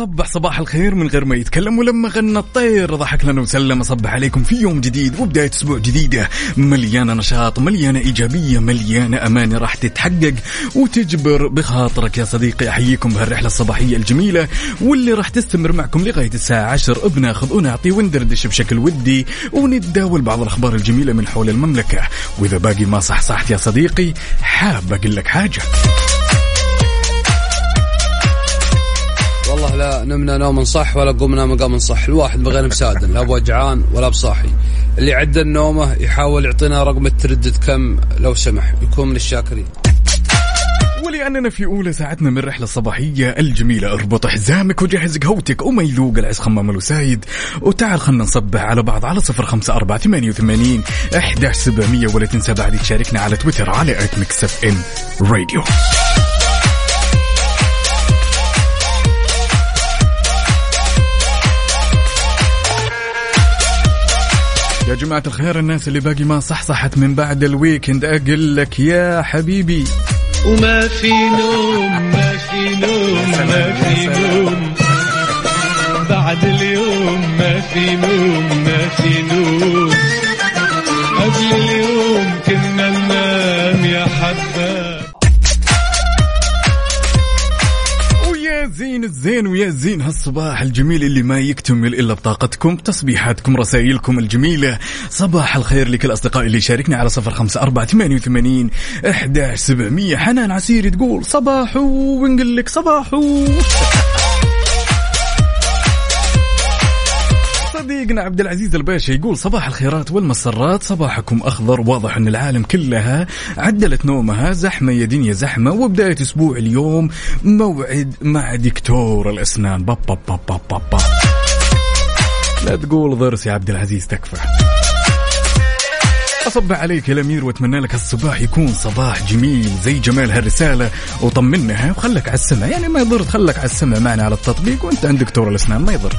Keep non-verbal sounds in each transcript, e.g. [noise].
اي وصبح صباح الخير من غير ما يتكلم ولما غنى الطير ضحك لنا وسلم اصبح عليكم في يوم جديد وبداية أسبوع جديدة. مليانة نشاط مليانة إيجابية مليانة امانه راح تتحقق وتجبر بخاطرك يا صديقي. أحييكم بهالرحلة الصباحية الجميلة واللي راح تستمر معكم لغاية الساعة 10 بناخذ ونعطي وندردش بشكل ودي ونتداول بعض الأخبار الجميلة من حول المملكة. وإذا باقي ما صح صحت يا صديقي حاب أقول لك حاجة. والله لا نمنا نوم صح ولا قمنا مقام صح. الواحد بغير مسادن لا بوجعان ولا بصاحي اللي عدى النومة يحاول يعطينا رقم التردد كم لو سمح. يكون من الشاكرين. ولأننا في أولى ساعتنا من الرحلة الصباحية الجميلة. أربط حزامك وجهز قهوتك. وما يذوق العز خمام الوسايد. وتعال خلنا نصبح على بعض على صفر خمسة أربعة ثمانية وثمانين أحداش سبعمية ولا تنسى بعد تشاركنا على تويتر على ات مكسف إم راديو. يا جماعة الخير الناس اللي باقي ما صحصحت من بعد ال weekend. أقول لك يا حبيبي. وما في نوم ما في نوم ما في نوم. بعد اليوم ما في نوم ما في نوم. قبل اليوم كنا زين الزين ويا زين. هالصباح الجميل اللي ما يكتمل إلا بطاقتكم تصبيحاتكم رسائلكم الجميلة. صباح الخير لكل أصدقائي اللي شاركنا على صفر خمسة أربعة ثمانية وثمانين إحداش سبعمية. حنان عسيري تقول صباحو ونقول لك صباحو. صديقنا عبد العزيز الباشا يقول صباح الخيرات والمسرات صباحكم أخضر واضح أن العالم كلها عدلت نومها زحمة يا دنيا زحمة وبداية أسبوع اليوم موعد مع دكتور الأسنان. باب باب باب باب باب. لا تقول ضرس يا عبد العزيز تكفى. أصبح عليك يا الأمير وأتمنى لك الصباح يكون صباح جميل زي جمال هالرسالة وطمنها وخلك على السمع يعني ما يضر تخلك على السمع معنا على التطبيق وأنت عند دكتور الأسنان ما يضر.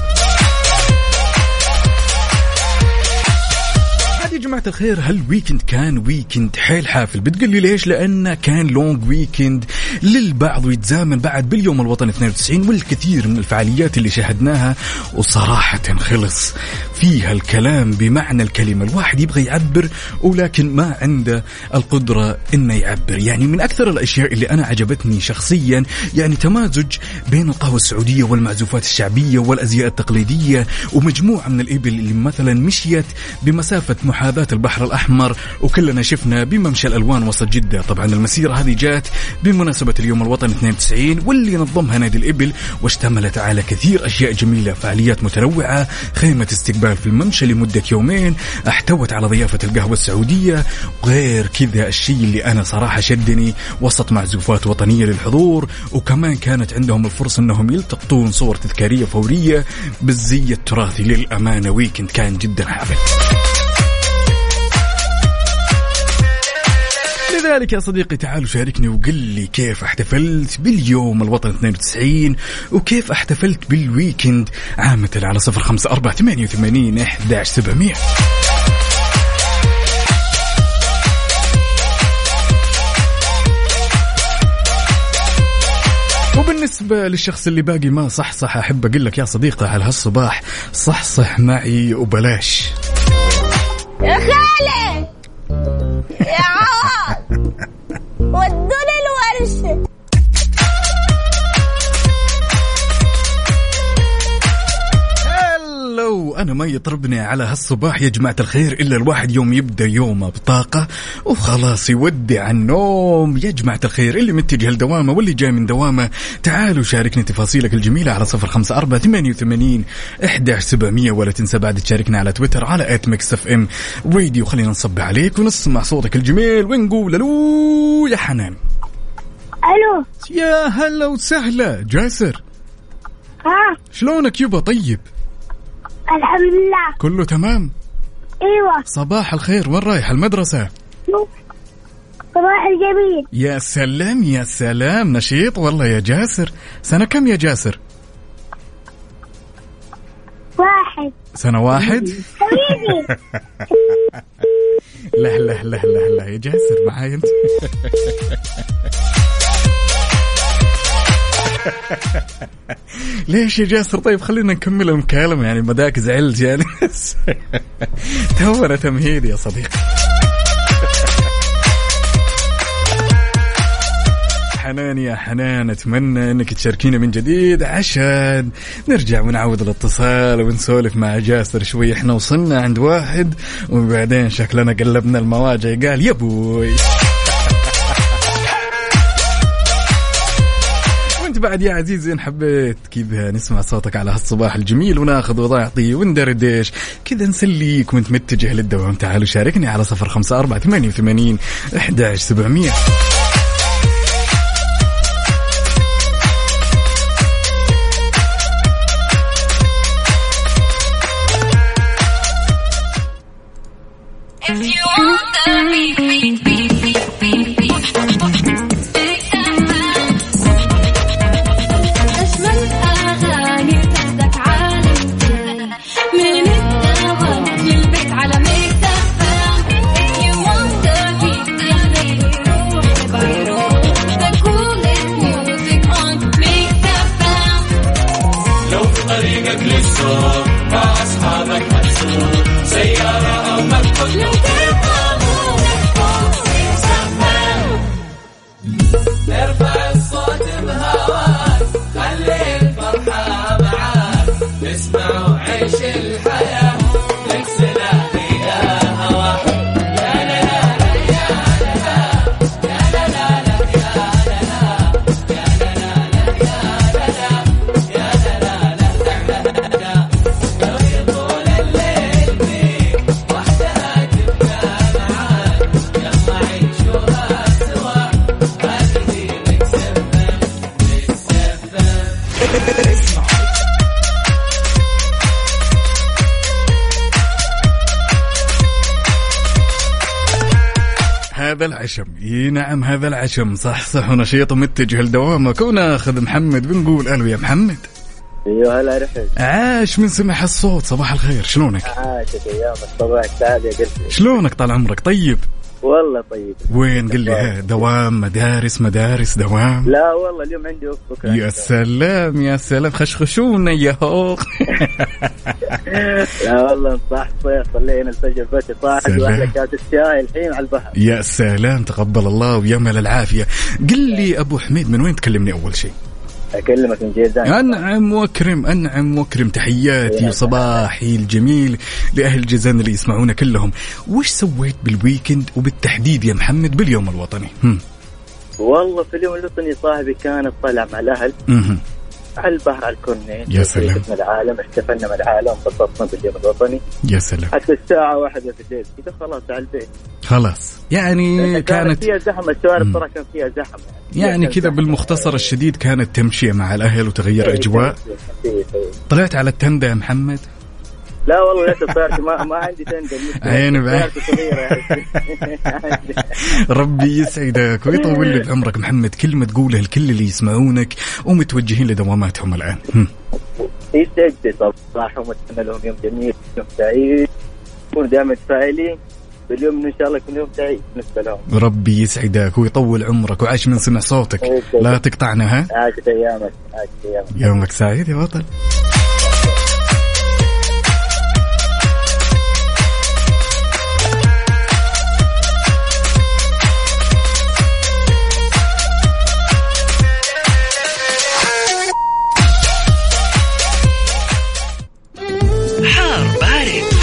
جماعة الخير هال weekend كان weekend حيل حافل؟ بتقول لي ليش؟ لأنه كان long weekend للبعض ويتزامن بعد باليوم الوطني 92 والكثير من الفعاليات اللي شاهدناها وصراحة خلص فيها الكلام بمعنى الكلمة. الواحد يبغى يعبر ولكن ما عنده القدرة إنه يعبر. يعني من أكثر الأشياء اللي أنا عجبتني شخصيا يعني تمازج بين القهوة السعودية والمعزوفات الشعبية والأزياء التقليدية ومجموعة من الإبل اللي مثلا مشيت بمسافة محاذاة البحر الأحمر وكلنا شفنا بممشى الألوان وسط جدة. طبعا المسيرة هذه جات بمناسبة اليوم الوطني 92 واللي نظمها نادي الإبل واشتملت على كثير أشياء جميلة فعاليات متنوعة خيمة استقبال في الممشى لمدة يومين احتوت على ضيافة القهوة السعودية وغير كذا الشيء اللي أنا صراحة شدني وسط معزوفات وطنية للحضور وكمان كانت عندهم الفرصة أنهم يلتقطون صور تذكارية فورية بالزي التراثي. للأمانة weekend كان جدا حافل لذلك يا صديقي تعال شاركني وقل لي كيف احتفلت باليوم الوطني 92 وكيف احتفلت بال weekend عامة على صفر خمسة أربعة ثمانية وثمانين إحداش سبعمية. وبالنسبة للشخص اللي باقي ما صحصح أحب أقول لك يا صديقي على هالصباح صحصح معي وبلاش. يا خالي! يا أنا ما يطربني على هالصباح يا جماعة الخير إلا الواحد يوم يبدأ يومه بطاقة وخلاص يودع النوم. يا جماعة الخير اللي متجه لدوامة واللي جاي من دوامة تعالوا شاركني تفاصيلك الجميلة على صفر خمسة أربعة ثمانية وثمانين احداش سبعمئه ولا تنسى بعد تشاركنا على تويتر على آت ميكس إف إم راديو. خلينا نصب عليك ونسمع صوتك الجميل ونقول ألو يا حنان. ألو. يا هلا وسهلا. جاسر. ها. شلونك يبا طيب؟ الحمد لله. كله تمام؟ أيوه. صباح الخير وين رايح؟ المدرسة؟ صباح الجميل. يا سلام يا سلام نشيط والله يا جاسر. سنة كم يا جاسر؟ واحد. سنة واحد؟ حبيبي. [laughs] لا لا لا لا لا يا جاسر معاي أنت. [laughs] [laughs] ليش يا جاسر؟ طيب خلينا نكمل المكالمة يعني مداك زعلت يعني. [laughs] تونا تمهيد يا صديقي. حنان يا حنان أتمنى إنك تشاركينا من جديد عشان نرجع ونعود الاتصال ونسولف مع جاسر شوي. إحنا وصلنا عند واحد وبعدين شكلنا قلبنا المواجع. قال يا بوي. بعد يا عزيزي إن حبيت كذا نسمع صوتك على هالصباح الجميل وناخذ وضعطي وندردش. كذا نسليك وانت متجه للدوام. تعالوا شاركني على صفر خمسة أربعة ثمانية وثمانين أحد سبعمية. نعم هذا العشم صح صح ونشيط ومتجه لدوامك وناخذ محمد بنقول ألو يا محمد. أيوه هلا رفعت عاش من سمع الصوت. صباح الخير شلونك؟ عاشت أيام الصباح سعد يا قلبي. شلونك طال عمرك؟ طيب. والله طيب. وين قل لي؟ دوام مدارس مدارس دوام. لا والله اليوم عندي اوف بكرة. يا سلام يا سلام. خشخشونا يا هوق [laughs] لا والله صح صيف صلينا الفجر بس سلام. واحلى كاس الشاي الحين على البحر. يا سلام تقبل الله ويا مل العافية. قل لي أبو حميد من وين تكلمني أول شيء؟ أكلمك من جيزان أنعم وأكرم أنعم وأكرم. تحياتي وصباحي الجميل لأهل جيزان اللي يسمعونا كلهم. وش سويت بال weekend وبالتحديد يا محمد باليوم الوطني؟ هم. والله في اليوم الوطني صاحبي كان طلع مع الأهل. على البحر على الكورنيش. يا سلام. العالم. احتفلنا مع العالم انبسطنا باليوم الوطني يا سلام. حتى الساعة واحدة في الليل. كذا خلاص على البيت. خلاص. يعني كانت فيها زحمة الشوارع. صراحة كان فيها زحمة. يعني يعني كذا. بالمختصر الشديد كانت تمشية مع الأهل وتغير إيه، أجواء. طلعت على التندة يا محمد. لا والله لسه سيارتي ما, ما عندي تندل [laughs] عيني صغيرة يعني. [laughs] ربي يسعدك ويطول لي بعمرك محمد كلمة تقولها لكل اللي يسمعونك ومتوجهين لدواماتهم الآن. هم. يسعدني صراحة واتمنى لهم يوم جميل يوم سعيد. يكونوا دائما متفائلين باليوم إنه إن شاء الله يكون يوم سعيد. بالنسبة لهم. ربي يسعدك ويطول عمرك. وعاش من سمع صوتك. لا تقطعنا ها؟ عاشت أيامك عاشت أيامك. يومك سعيد يا بطل.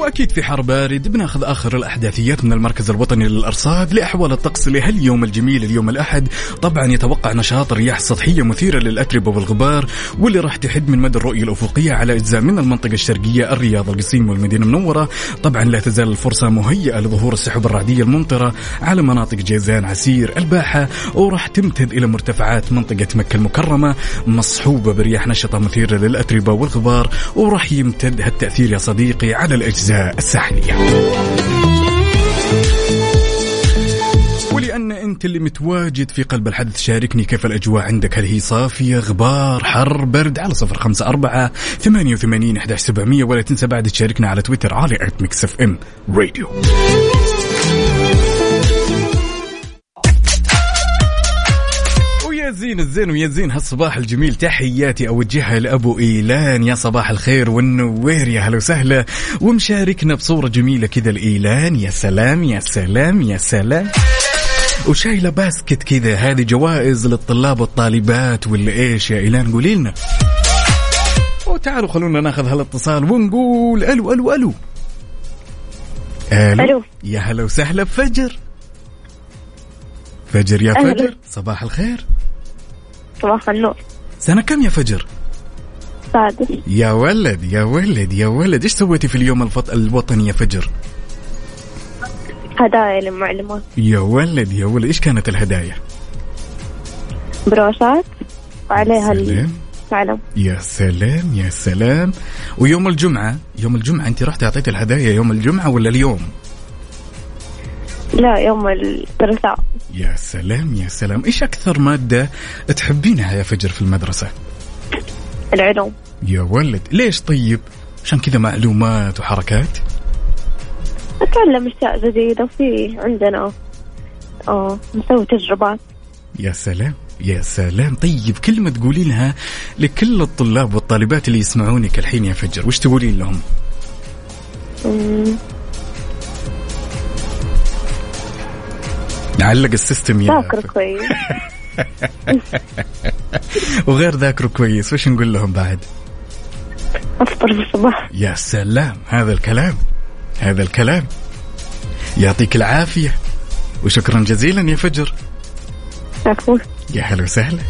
وأكيد في حر بارد بناخذ آخر الأحداثيات من المركز الوطني للأرصاد لأحوال الطقس لهاليوم الجميل اليوم الأحد. طبعا يتوقع نشاط رياح سطحيه مثيرة للاتربه والغبار واللي راح تحد من مدى الرؤية الأفقية على أجزاء من المنطقة الشرقية الرياض القصيم والمدينة المنورة. طبعا لا تزال الفرصة مهيئة لظهور السحب الرعدية الممطرة على مناطق جيزان عسير الباحة وراح تمتد إلى مرتفعات منطقة مكة المكرمة مصحوبة برياح نشطة مثيرة للاتربه والغبار وراح يمتد هالتأثير يا صديقي على الأجزاء الساحليه ولأن أنت اللي متواجد في قلب الحدث شاركني كيف الأجواء عندك؟ هل هي صافية غبار حر برد؟ على صفر خمسة أربعة ثمانية وثمانين أحداش سبعمية ولا تنسى بعد تشاركنا على تويتر على آت ميكس إف إم راديو. ويا زين الزين ويا زين هالصباح الجميل تحياتي أوجهها لأبو إيلان. يا صباح الخير والنوير يا هلا وسهلا. ومشاركنا بصورة جميلة كذا الايلان يا سلام يا سلام يا سلام. وشايلة باسكت كذا. هذه جوائز للطلاب والطالبات ولا إيش يا إيلان؟ قولي لنا. وتعالوا خلونا ناخذ هالاتصال ونقول ألو ألو ألو. ألو. ألو. يا هلا وسهلا بفجر فجر يا. فجر. صباح الخير. صباح النور سنة كم يا فجر؟ سادس يا ولد يا ولد يا ولد إيش سويتي في اليوم الفط... الوطني يا فجر؟ هدايا للمعلمات يا ولد يا ولد إيش كانت الهدايا؟ بروشات وعليها سلام العلم يا سلام يا سلام ويوم الجمعة يوم الجمعة أنت رحتي أعطيتي الهدايا يوم الجمعة ولا اليوم؟ لا يوم الثلاثاء يا سلام يا سلام إيش أكثر مادة تحبينها يا فجر في المدرسة؟ العلوم يا ولد ليش طيب؟ عشان كذا معلومات وحركات؟ أتعلم أشياء جديدة وفي عندنا آه نسوي تجربات يا سلام يا سلام طيب كلمة تقولي لها لكل الطلاب والطالبات اللي يسمعونك الحين يا فجر وش تقولين لهم نعلق السيستم يا ذاكر كويس. [laughs] وغير ذاكروا كويس وش نقول لهم بعد؟ أفطر في الصباح. يا سلام هذا الكلام هذا الكلام. يعطيك العافية وشكرا جزيلا يا فجر. عفوا يا هلا وسهلا.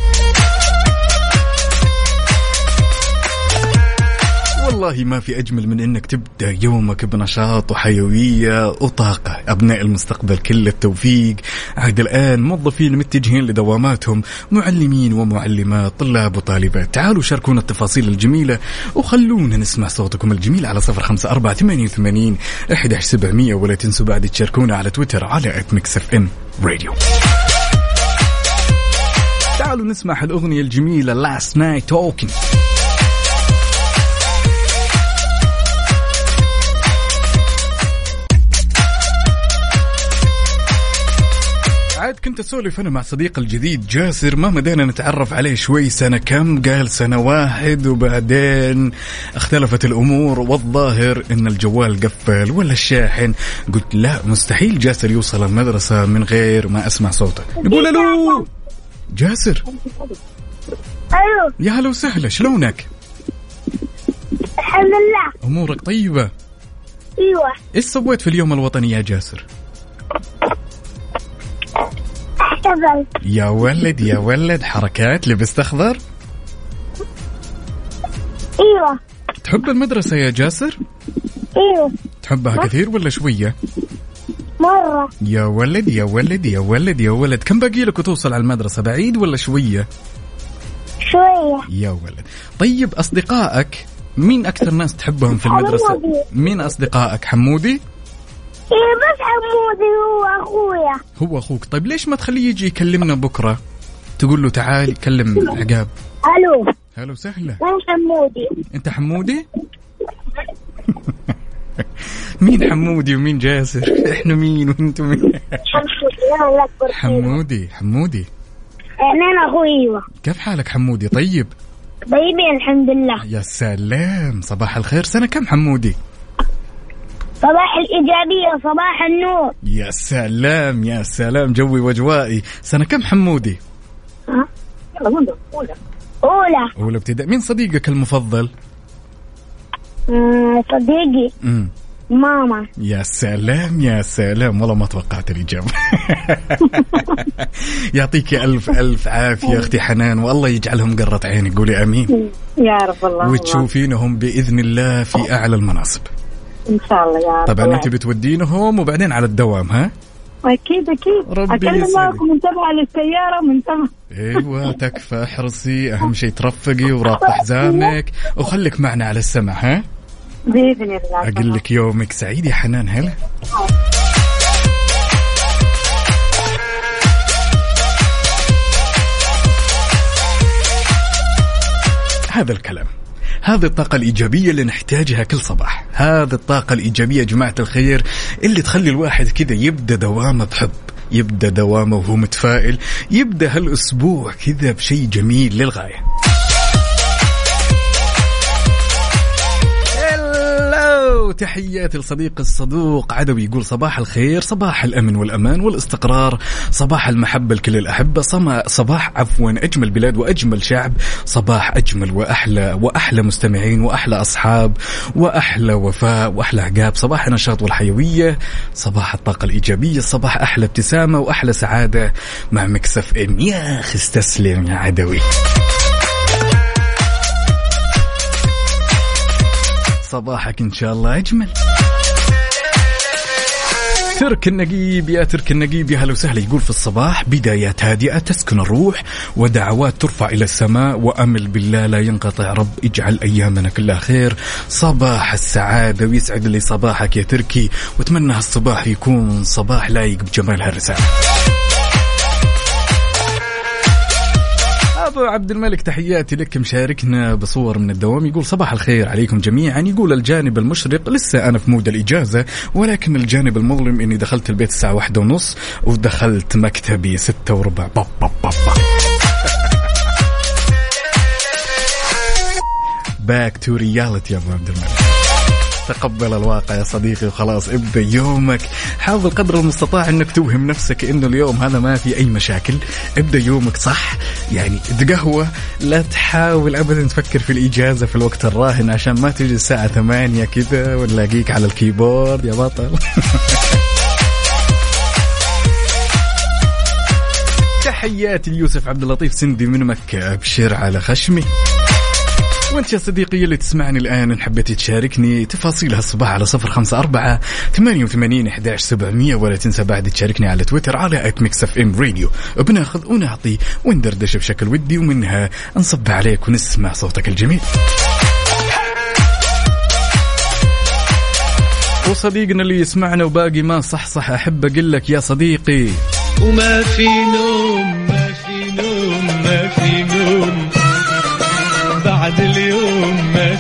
والله ما في أجمل من أنك تبدأ يومك بنشاط وحيوية وطاقة. أبناء المستقبل كل التوفيق. عاد الآن موظفين متجهين لدواماتهم معلمين ومعلمات طلاب وطالبات. تعالوا شاركونا التفاصيل الجميلة وخلونا نسمع صوتكم الجميل على صفر خمسة أربعة ثمانية وثمانين أحد سبعمية. ولا تنسوا بعد تشاركونا على تويتر على اف ام راديو تعالوا نسمع الأغنية الجميلة Last Night Talking. كنت أسولف أنا مع صديقي الجديد جاسر ما مدينا نتعرف عليه شوي. سنة كم؟ قال سنة واحد وبعدين اختلفت الأمور والظاهر إن الجوال قفل ولا الشاحن. قلت لا مستحيل جاسر يوصل المدرسة من غير ما أسمع صوته نقول ألو! جاسر! ألو! يا هلا وسهلا شلونك؟ الحمد لله. أمورك طيبة؟ أيوة. إيش سويت في اليوم الوطني يا جاسر؟ احتفل يا ولد يا ولد حركات لبست اخضر أيوة. تحب المدرسة يا جاسر؟ أيوة. تحبها كثير ولا شوية؟ مرة. يا ولد يا ولد يا ولد يا ولد. كم باقي لك وتوصل على المدرسة بعيد ولا شوية؟ شوية. يا ولد. طيب أصدقائك مين أكثر ناس تحبهم في المدرسة؟ حمودي. مين أصدقائك؟ حمودي؟ إيه بس حمودي هو أخويا. هو أخوك. طيب ليش ما تخليه يجي يكلمنا بكرة؟ تقول له تعال كلم عقاب. ألو. هلا وسهلا وين حمودي؟ أنت حمودي؟ [laughs] مين حمودي ومين جاسر؟ إحنا مين وأنتم مين؟ حمودي. أنا. حمودي. حمودي أنا أخوي أيوة. كيف حالك حمودي؟ طيب؟ طيبين الحمد لله. يا سلام صباح الخير. سنة كم حمودي؟ صباح الإيجابية صباح النور. يا سلام يا سلام جوي واجوائي سنة كم حمودي؟ ها؟ أولى. أولى. ابتدائي. مين صديقك المفضل؟ آه، صديقي. امم ماما. يا سلام يا سلام. والله ما توقعت الإجابة. [laughs] يعطيك ألف ألف عافية أختي حنان. والله يجعلهم قرة عينك قولي أمين. يا رب الله. وتشوفينهم بإذن الله في أعلى المناصب. إن شاء الله يا رب. طبعا أنت بتودينهم وبعدين على الدوام ها؟ أكيد أكيد. ربي. معكم منتبهه للسياره منتبه أيوه [laughs] تكفى احرصي. أهم شيء ترفقي [laughs] ورابط حزامك وخليك معنا على السمع ها؟ بإذن الله. أقول لك يومك سعيد يا حنان هلا. هذا الكلام. هذه الطاقة الإيجابية اللي نحتاجها كل صباح. هذه الطاقة الإيجابية يا جماعة الخير اللي تخلي الواحد كذا يبدأ دوامه بحب يبدأ دوامه وهو متفائل يبدأ هالأسبوع كذا بشيء جميل للغاية. هلو تحياتي لصديق الصدوق عدوي. يقول صباح الخير صباح الأمن والأمان والاستقرار صباح المحبة لكل الأحبة صباح عفوا أجمل بلاد وأجمل شعب صباح أجمل وأحلى وأحلى مستمعين وأحلى أصحاب وأحلى وفاء وأحلى عقاب. صباح النشاط والحيوية صباح الطاقة الإيجابية صباح أحلى ابتسامة وأحلى سعادة مع مكسف إم. يا أخي استسلم يا عدوي. صباحك إن شاء الله أجمل. ترك النقيب يا ترك النقيب يا هلا وسهلا. يقول في الصباح بدايات هادئة تسكن الروح ودعوات ترفع إلى السماء وأمل بالله لا ينقطع. رب اجعل أيامنا كلها خير. صباح السعادة ويسعد لي صباحك يا تركي. وأتمنى هالصباح يكون صباح لايق بجمال هالرسالة. أبو عبد الملك تحياتي لك. مشاركنا بصور من الدوام. يقول صباح الخير عليكم جميعا. يقول الجانب المشرق لسه أنا في مود الإجازة ولكن الجانب المظلم إني دخلت البيت الساعة واحدة ونص ودخلت مكتبي ستة وربع. باب باب باب back to reality يا أبو عبد الملك. تقبل الواقع يا صديقي وخلاص ابدأ يومك. حاول قدر المستطاع إنك توهم نفسك إنه اليوم هذا ما في أي مشاكل. ابدأ يومك صح يعني تقهوى. لا تحاول ابدا تفكر في الإجازة في الوقت الراهن عشان ما تجي الساعة 8 كذا ونلاقيك على ال keyboard يا بطل. [laughs] تحياتي ليوسف عبد اللطيف سندي من مكة أبشر على خشمي. وانت يا صديقي اللي تسمعني الآن ان حبيت تشاركني تفاصيل هالصباح على صفر خمسة أربعة ثمانية وثمانين أحداش سبعمية ولا تنسى بعد تشاركني على تويتر على ات ميكس اف ام راديو بناخذ ونعطي وندردش بشكل ودي ومنها نصب عليك ونسمع صوتك الجميل. وصديقنا اللي يسمعنا وباقي ما صح صح أحب أقول لك يا صديقي وما في نوم.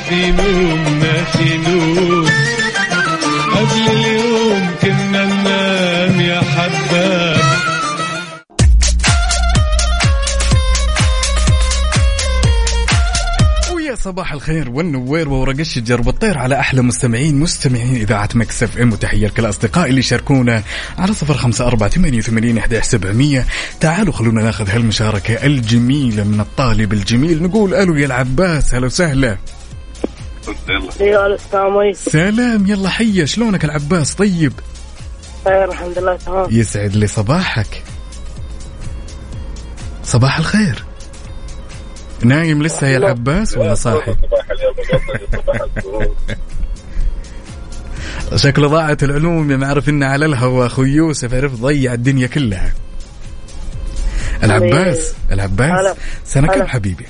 اليوم ما نوم قبل اليوم كنا ننام يا حباب. ويا صباح الخير والنوير وورق الشجر والطير على أحلى مستمعين مستمعين إذاعة مكس اف ام وتحية لكل الاصدقاء اللي شاركونا على صفر خمسة أربعة ثمانية وثمانين احداش سبعمية. تعالوا خلونا ناخذ هالمشاركة الجميلة من الطالب الجميل. نقول ألو يا العباس هلا وسهلا. أيوه السلام عليكم سلام يلا حيا شلونك العباس؟ طيب. خير الحمد لله تمام. يسعد لي صباحك. صباح الخير. نايم لسه يا العباس ولا صاحي؟ شكله ضاعت العلوم يا معرف إنه على الهوا. أخوي يوسف عرف ضيع الدنيا كلها. العباس العباس. سنة كم. حبيبي؟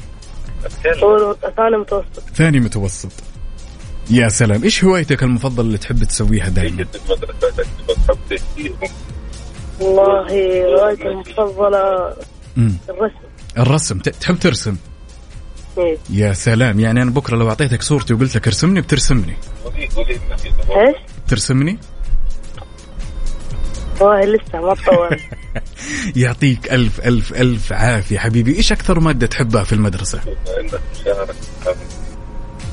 ثاني متوسط. ثاني متوسط. يا سلام. إيش هوايتك المفضلة اللي تحب تسويها دائما والله هوايتي المفضلة مم. الرسم. الرسم. تحب ترسم؟ إيه. يا سلام. يعني أنا بكرة لو أعطيتك صورتي وقلت لك ارسمني بترسمني. إيش؟ ترسمني؟ والله لسه ما تطور [laughs] يعطيك ألف ألف ألف عافية حبيبي. إيش أكثر مادة تحبها في المدرسة؟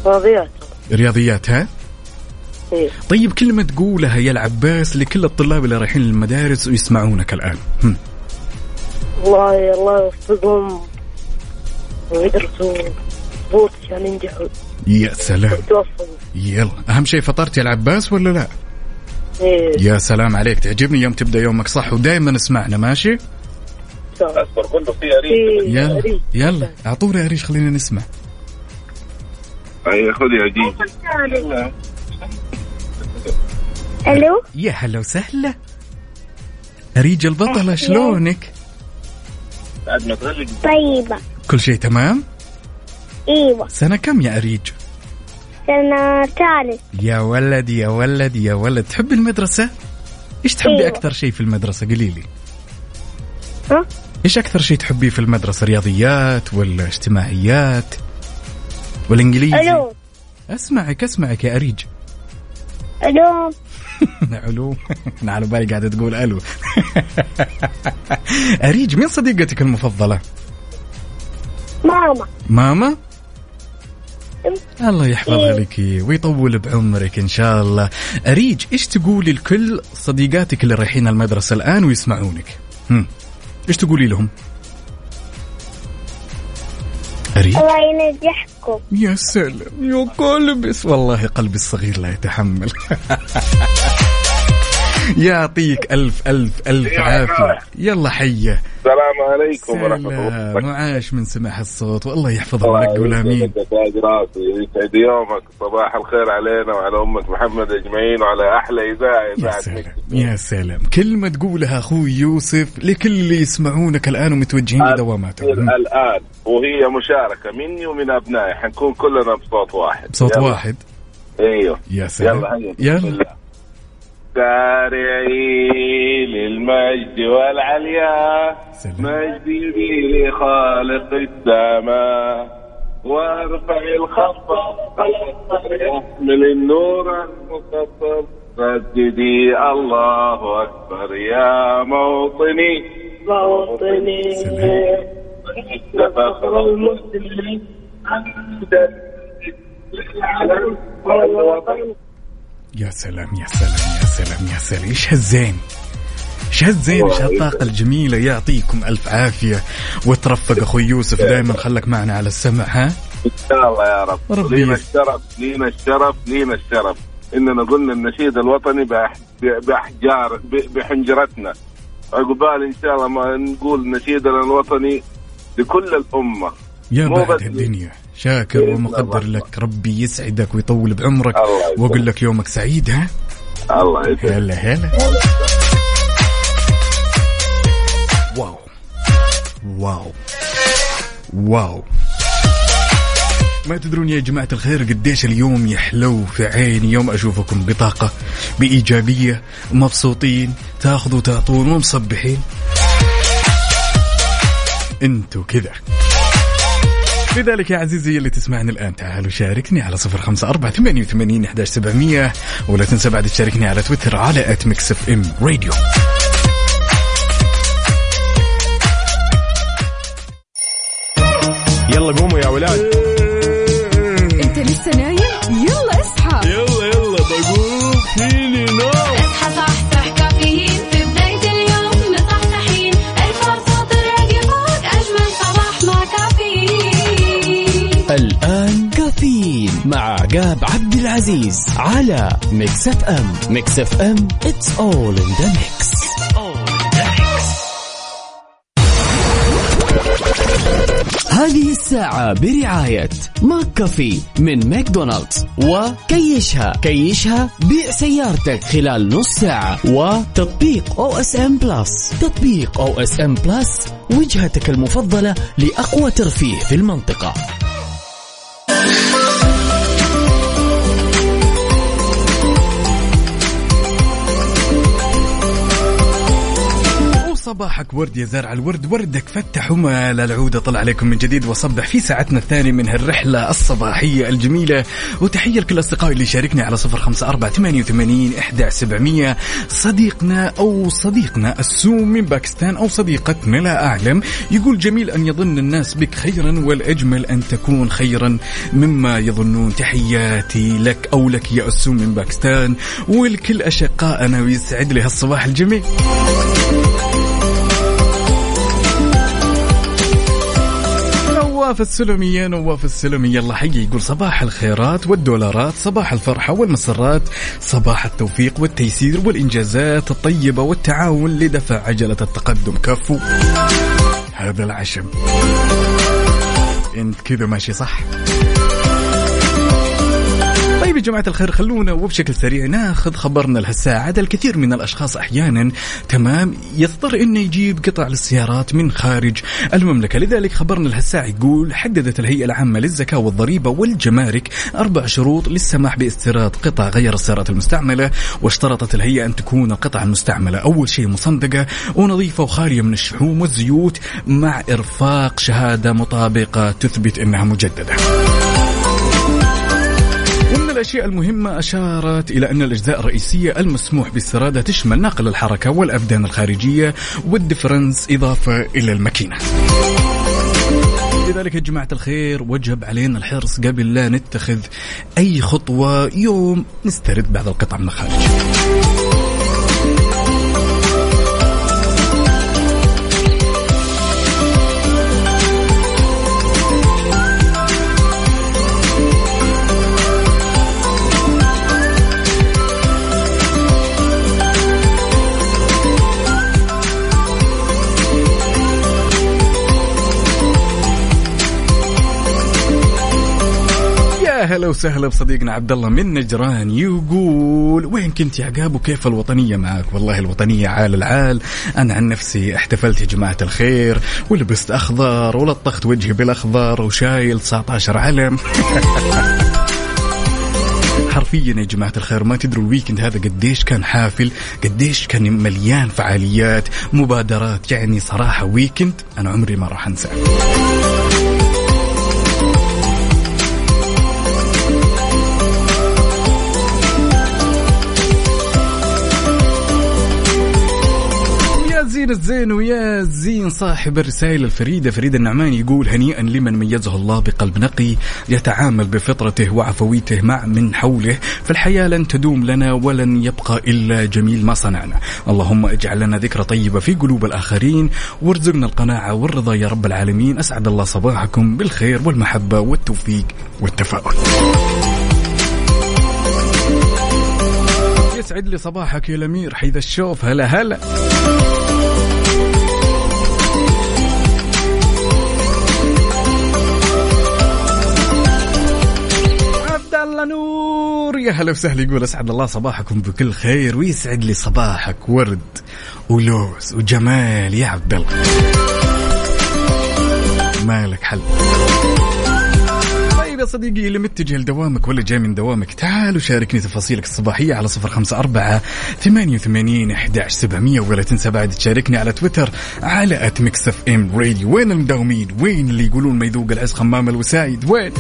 رياضيات. رياضيات ها؟ إيه. طيب كلمه تقولها يا العباس لكل الطلاب اللي رايحين للمدارس ويسمعونك الآن. هم. والله الله يوفقهم. ويدرسوا. مضبوط عشان ينجحوا. يا سلام. يلا. أهم شيء فطرت يا العباس ولا لا؟ إيه. يا سلام عليك. تعجبني يوم تبدأ يومك صح ودائما اسمعنا ماشي؟ صح. في يلا. أريد. يلا. اعطونا يا ريش خلينا نسمع. اي خذ يا جي. ألو؟ يا هلا وسهلا. أريج البطلة شلونك؟ بعد ما تغلق. طيبة. كل شيء تمام؟ إيوه. سنة كم يا أريج؟ سنة ثالث يا ولد يا ولد يا ولد تحب المدرسة؟ إيش تحبي أيوة. أكثر شيء في المدرسة قولي لي؟ ها إيش أكثر شيء تحبيه في المدرسة؟ رياضيات ولا اجتماعيات؟ ولا إنجليزي؟ علوم أسمعك أسمعك يا أريج [laughs] علوم علوم [laughs] أنا على بالي قاعدة تقول ألو [laughs] أريج مين صديقتك المفضلة؟ ماما ماما؟ الله يحفظها لك ويطول بعمرك إن شاء الله. أريج إيش تقولي لكل صديقاتك اللي رايحين المدرسة الآن ويسمعونك؟ هم. إيش تقولي لهم؟ أريج الله ينجحكم يا سلام يا قلبي والله قلبي الصغير لا يتحمل [laughs] يعطيك ألف ألف ألف عافية. يلا حيه السلام عليكم ورحمة الله. وعاش من سماع الصوت. والله يحفظها لك قول آمين. يسعد يومك. صباح الخير علينا وعلى امه محمد أجمعين وعلى أحلى إذاعة يا سلام. يا سلام. كلمة تقولها أخوي يوسف لكل اللي يسمعونك الآن ومتوجهين لدواماتهم. الآن وهي مشاركة مني ومن أبنائي. حنكون كلنا بصوت واحد. بصوت يلا. واحد. أيوه. يا سلام. يلا هيا. يلا. سارعي للمجد والعليا. مجدي لخالق السماء وارفع الخفض من النور المقصر. رددي الله أكبر يا موطني. موطني. فخر المسلمين. والوطن يا سلام يا سلام. يا سلام يا سلام. إيش هالزين؟ إيش هالزين؟ إيش هالطاقة الجميلة؟ يعطيكم ألف عافية. وترفق أخوي يوسف دائما خلك معنا على السمع ها؟ إن شاء الله يا رب. ربي لينا الشرف لينا الشرف لينا الشرف. إننا قلنا النشيد الوطني بأح- باحجار ب- بحنجرتنا. عقبال إن شاء الله ما نقول نشيدنا الوطني لكل الأمة. يا بعد الدنيا. شاكر ومقدر. لك. ربي يسعدك ويطول بعمرك. وأقول لك يومك سعيد ها؟ الله يسعدك هلا هلا. واو. واو. واو. ما تدرون يا جماعة الخير قديش اليوم يحلو في عيني يوم أشوفكم بطاقة بإيجابية مبسوطين تاخذوا تعطون ومصبحين. أنتوا كذا. لذلك يا عزيزي اللي تسمعني الآن تعالوا شاركني على صفر خمسة أربعة ثمانية وثمانين إحداش سبعمية ولا تنسى بعد تشاركني على تويتر على ات ميكس اف ام راديو يلا قوموا يا ولاد. العزيز على ميكس اف ام ميكس اف ام it's all in the mix. هذه الساعة برعاية ماك كافي من ماكدونالدز. وكيشها كيشها بيع سيارتك خلال نص ساعة. وتطبيق أو اس ام بلس تطبيق أو اس ام بلس وجهتك المفضلة لأقوى ترفيه في المنطقة. وصباحك ورد يا زرع الورد وردك فتح وما العودة طلع عليكم من جديد وصبح في ساعتنا الثانية من هالرحلة الصباحية الجميلة. وتحية لكل أصدقائي اللي شاركني على صفر خمسة أربعة ثمانية وثمانين إحدى سبعمية. صديقنا أو صديقنا السوم من باكستان أو صديقتنا لا أعلم يقول جميل أن يظن الناس بك خيرا والأجمل أن تكون خيرا مما يظنون. تحياتي لك أو لك يا السوم من باكستان ولكل أشقائنا ويسعد لي هالصباح الجميل. نواف السلمي يا نواف السلمي يلا حي يقول صباح الخيرات والدولارات صباح الفرحة والمسرات صباح التوفيق والتيسير والإنجازات الطيبة والتعاون لدفع عجلة التقدم. كفو. هذا العشم. انت كذا ماشي صح. طيب يا جماعة الخير خلونا وبشكل سريع ناخذ خبرنا لهالساعة. عاد الكثير من الأشخاص أحيانا تمام يضطر إنه يجيب قطع للسيارات من خارج المملكة. لذلك خبرنا لهالساعة يقول حددت الهيئة العامة للزكاة والضريبة والجمارك أربع شروط للسماح باستيراد قطع غير السيارات المستعملة واشترطت الهيئة أن تكون القطع المستعملة. أول شيء مصندقة ونظيفة وخالية من الشحوم والزيوت مع إرفاق شهادة مطابقة تثبت أنها مجددة. ومن الأشياء المهمة أشارت إلى أن الأجزاء الرئيسية المسموح باستيرادها تشمل ناقل الحركة والأبدان الخارجية والدفرنس إضافة إلى الماكينة. لذلك يا جماعة الخير وجب علينا الحرص قبل لا نتخذ أي خطوة يوم نسترد بعض القطع من الخارج هلا وسهلا بصديقنا عبد الله من نجران يقول وين كنت يا عقاب وكيف الوطنية معك والله الوطنية عال العال. أنا عن نفسي احتفلت يا جماعة الخير ولبست أخضر ولطخت وجهي بالأخضر وشايل 19 علم. [laughs] حرفيا يا جماعة الخير ما تدروا ال weekend هذا قديش كان حافل قديش كان مليان فعاليات مبادرات. يعني صراحة weekend أنا عمري ما راح أنساه يا زين الزين ويا زين صاحب الرسائل الفريدة فريد النعمان يقول هنيئا لمن ميزه الله بقلب نقي يتعامل بفطرته وعفويته مع من حوله فالحياة لن تدوم لنا ولن يبقى إلا جميل ما صنعنا. اللهم اجعل لنا ذكرى طيبة في قلوب الآخرين وارزقنا القناعة والرضا يا رب العالمين. أسعد الله صباحكم بالخير والمحبة والتوفيق والتفاؤل. يسعد لي صباحك يا الأمير. حيث الشوف هلا هلا. يا هلا وسهلا. يقول أسعد الله صباحكم بكل خير ويسعد لي صباحك ورد ولوز وجمال يا عبد الله. مالك حل. طيب يا صديقي اللي متجه لدوامك ولا جاي من دوامك تعال وشاركني تفاصيلك الصباحية على صفر خمسة أربعة ثمانية وثمانين أحداش سبعمية ولا تنسى بعد تشاركني على تويتر على أت ميكس اف ام راديو وين المداومين؟ وين اللي يقولون ما يذوق العز خمام الوسايد؟ وين؟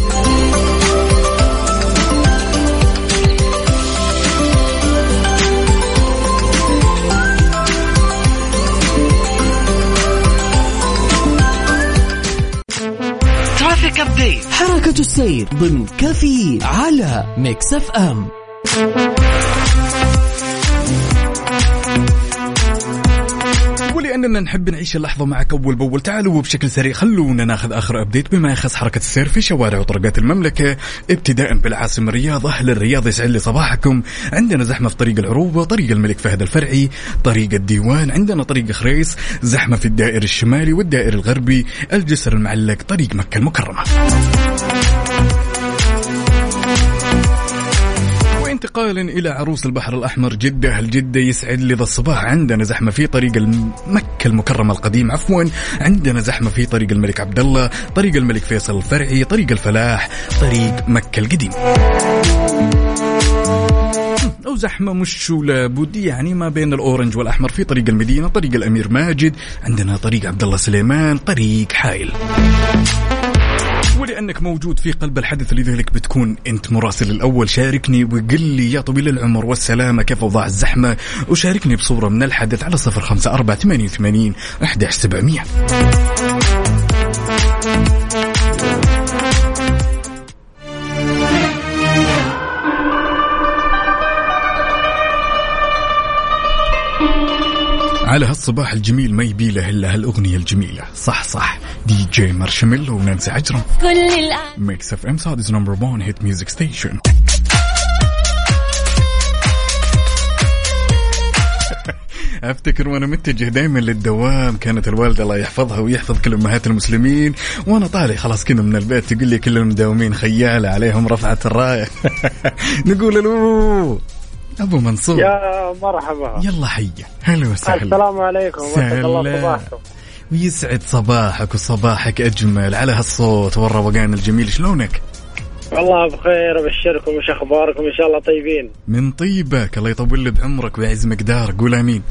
حركة السير ضمن كيفي على ميكس أف أم. ولاننا نحب نعيش اللحظة معك أول بأول. تعالوا بشكل سريع خلونا ناخذ آخر update بما يخص حركة السير في شوارع وطرقات المملكة ابتداء بالعاصمة الرياض. أهل الرياض يسعد لي صباحكم عندنا زحمة في طريق العروبه طريق الملك فهد الفرعي. طريق الديوان عندنا طريق خريص زحمة في الدائر الشمالي والدائر الغربي. الجسر المعلق طريق مكة المكرمة. انتقالا إلى عروس البحر الأحمر جدة الجده يسعد لي ذا الصباح؟ عندنا زحمة في طريق مكة المكرمة القديم عفوا. عندنا زحمة في طريق الملك عبد الله طريق الملك فيصل الفرعي طريق الفلاح طريق مكة القديم أو زحمة مش لابد يعني ما بين الأورنج والأحمر في طريق المدينة طريق الأمير ماجد عندنا طريق عبد الله سليمان طريق حائل. ولانك موجود في قلب الحدث لذلك بتكون أنت مراسل الأول. شاركني وقل لي يا طويل العمر والسلامة كيف اوضاع الزحمة؟ وشاركني بصورة من الحدث على صفر خمسة أربعة ثمانية وثمانين احداش سبعمئه على هالصباح الجميل ما يبي له إلا هالأغنية الجميلة. صح صح. DJ Marshmello ونانسي عجرم. كل الآن. Mix FM Saudi's number 1 hit music station أفتكر وأنا متجه دائما للدوام. كانت الوالدة الله يحفظها ويحفظ كل أمهات المسلمين. وأنا طالع خلاص كذا من البيت. تقول لي كل المداومين خيالة عليهم رفعت الراية. [laughs] نقول له أبو منصور. يا مرحبا. يلا حيه هلا وسهلا. السلام عليكم. صباحكم. ويسعد صباحك وصباحك أجمل. على هالصوت والروقان الجميل. شلونك؟ والله بخير أبشركم وش أخباركم؟ إن شاء الله طيبين. من طيبك. الله يطول لي بعمرك ويعز مقدارك قول آمين.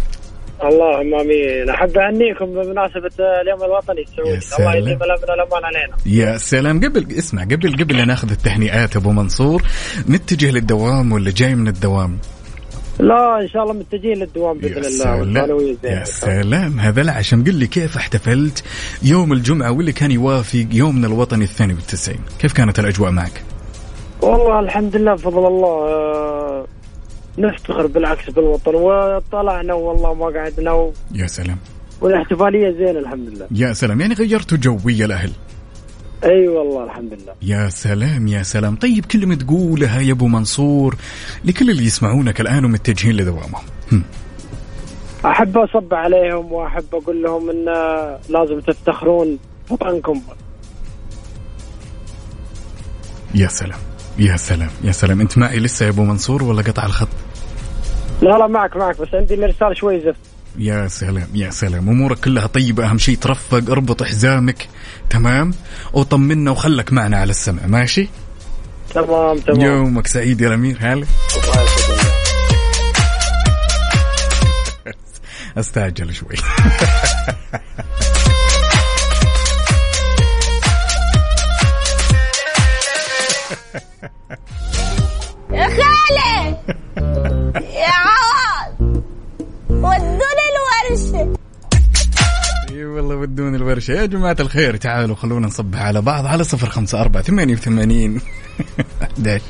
اللهم آمين. أحب اهنيكم بمناسبة اليوم الوطني السعودي. الله يديم الأمن والأمان علينا. يا سلام. قبل اسمع قبل قبل لا ناخذ التهنئات أبو منصور متجه للدوام ولا جاي من الدوام؟ لا إن شاء الله متجهين للدوام بإذن الله يا سلام. هذا العشم قل لي كيف احتفلت يوم الجمعة واللي كان يوافق يومنا الوطني الثاني والتسعين كيف كانت الأجواء معك؟ والله الحمد لله بفضل الله. آه، نفتخر بالعكس بالوطن وطلعنا والله ما قعدنا و- يا سلام. والاحتفالية زين الحمد لله. يا سلام. يعني غيرتوا جوية الأهل. أي والله الحمد لله. يا سلام يا سلام. طيب كلمة تقولها يا أبو منصور لكل اللي يسمعونك الآن ومتجهين لدوامهم هم. أحب أصب عليهم وأحب أقول لهم إن لازم تفتخرون بوطنكم يا سلام يا سلام يا سلام. أنت معي لسه يا أبو منصور ولا قطع الخط؟ لا لا معك معك بس عندي الارسال شوي زفت. يا سلام يا سلام. أمورك كلها طيبة أهم شيء ترفق اربط حزامك. تمام؟ وطمنا وخلك معنا على السمع. ماشي؟ تمام تمام. يومك سعيد يا الأمير. هلا. [laughs] أستعجل شوي. [laughs] الورشه يا جماعة الخير تعالوا خلونا نصبح على بعض على صفر خمسة أربعة ثمانية وثمانين. 11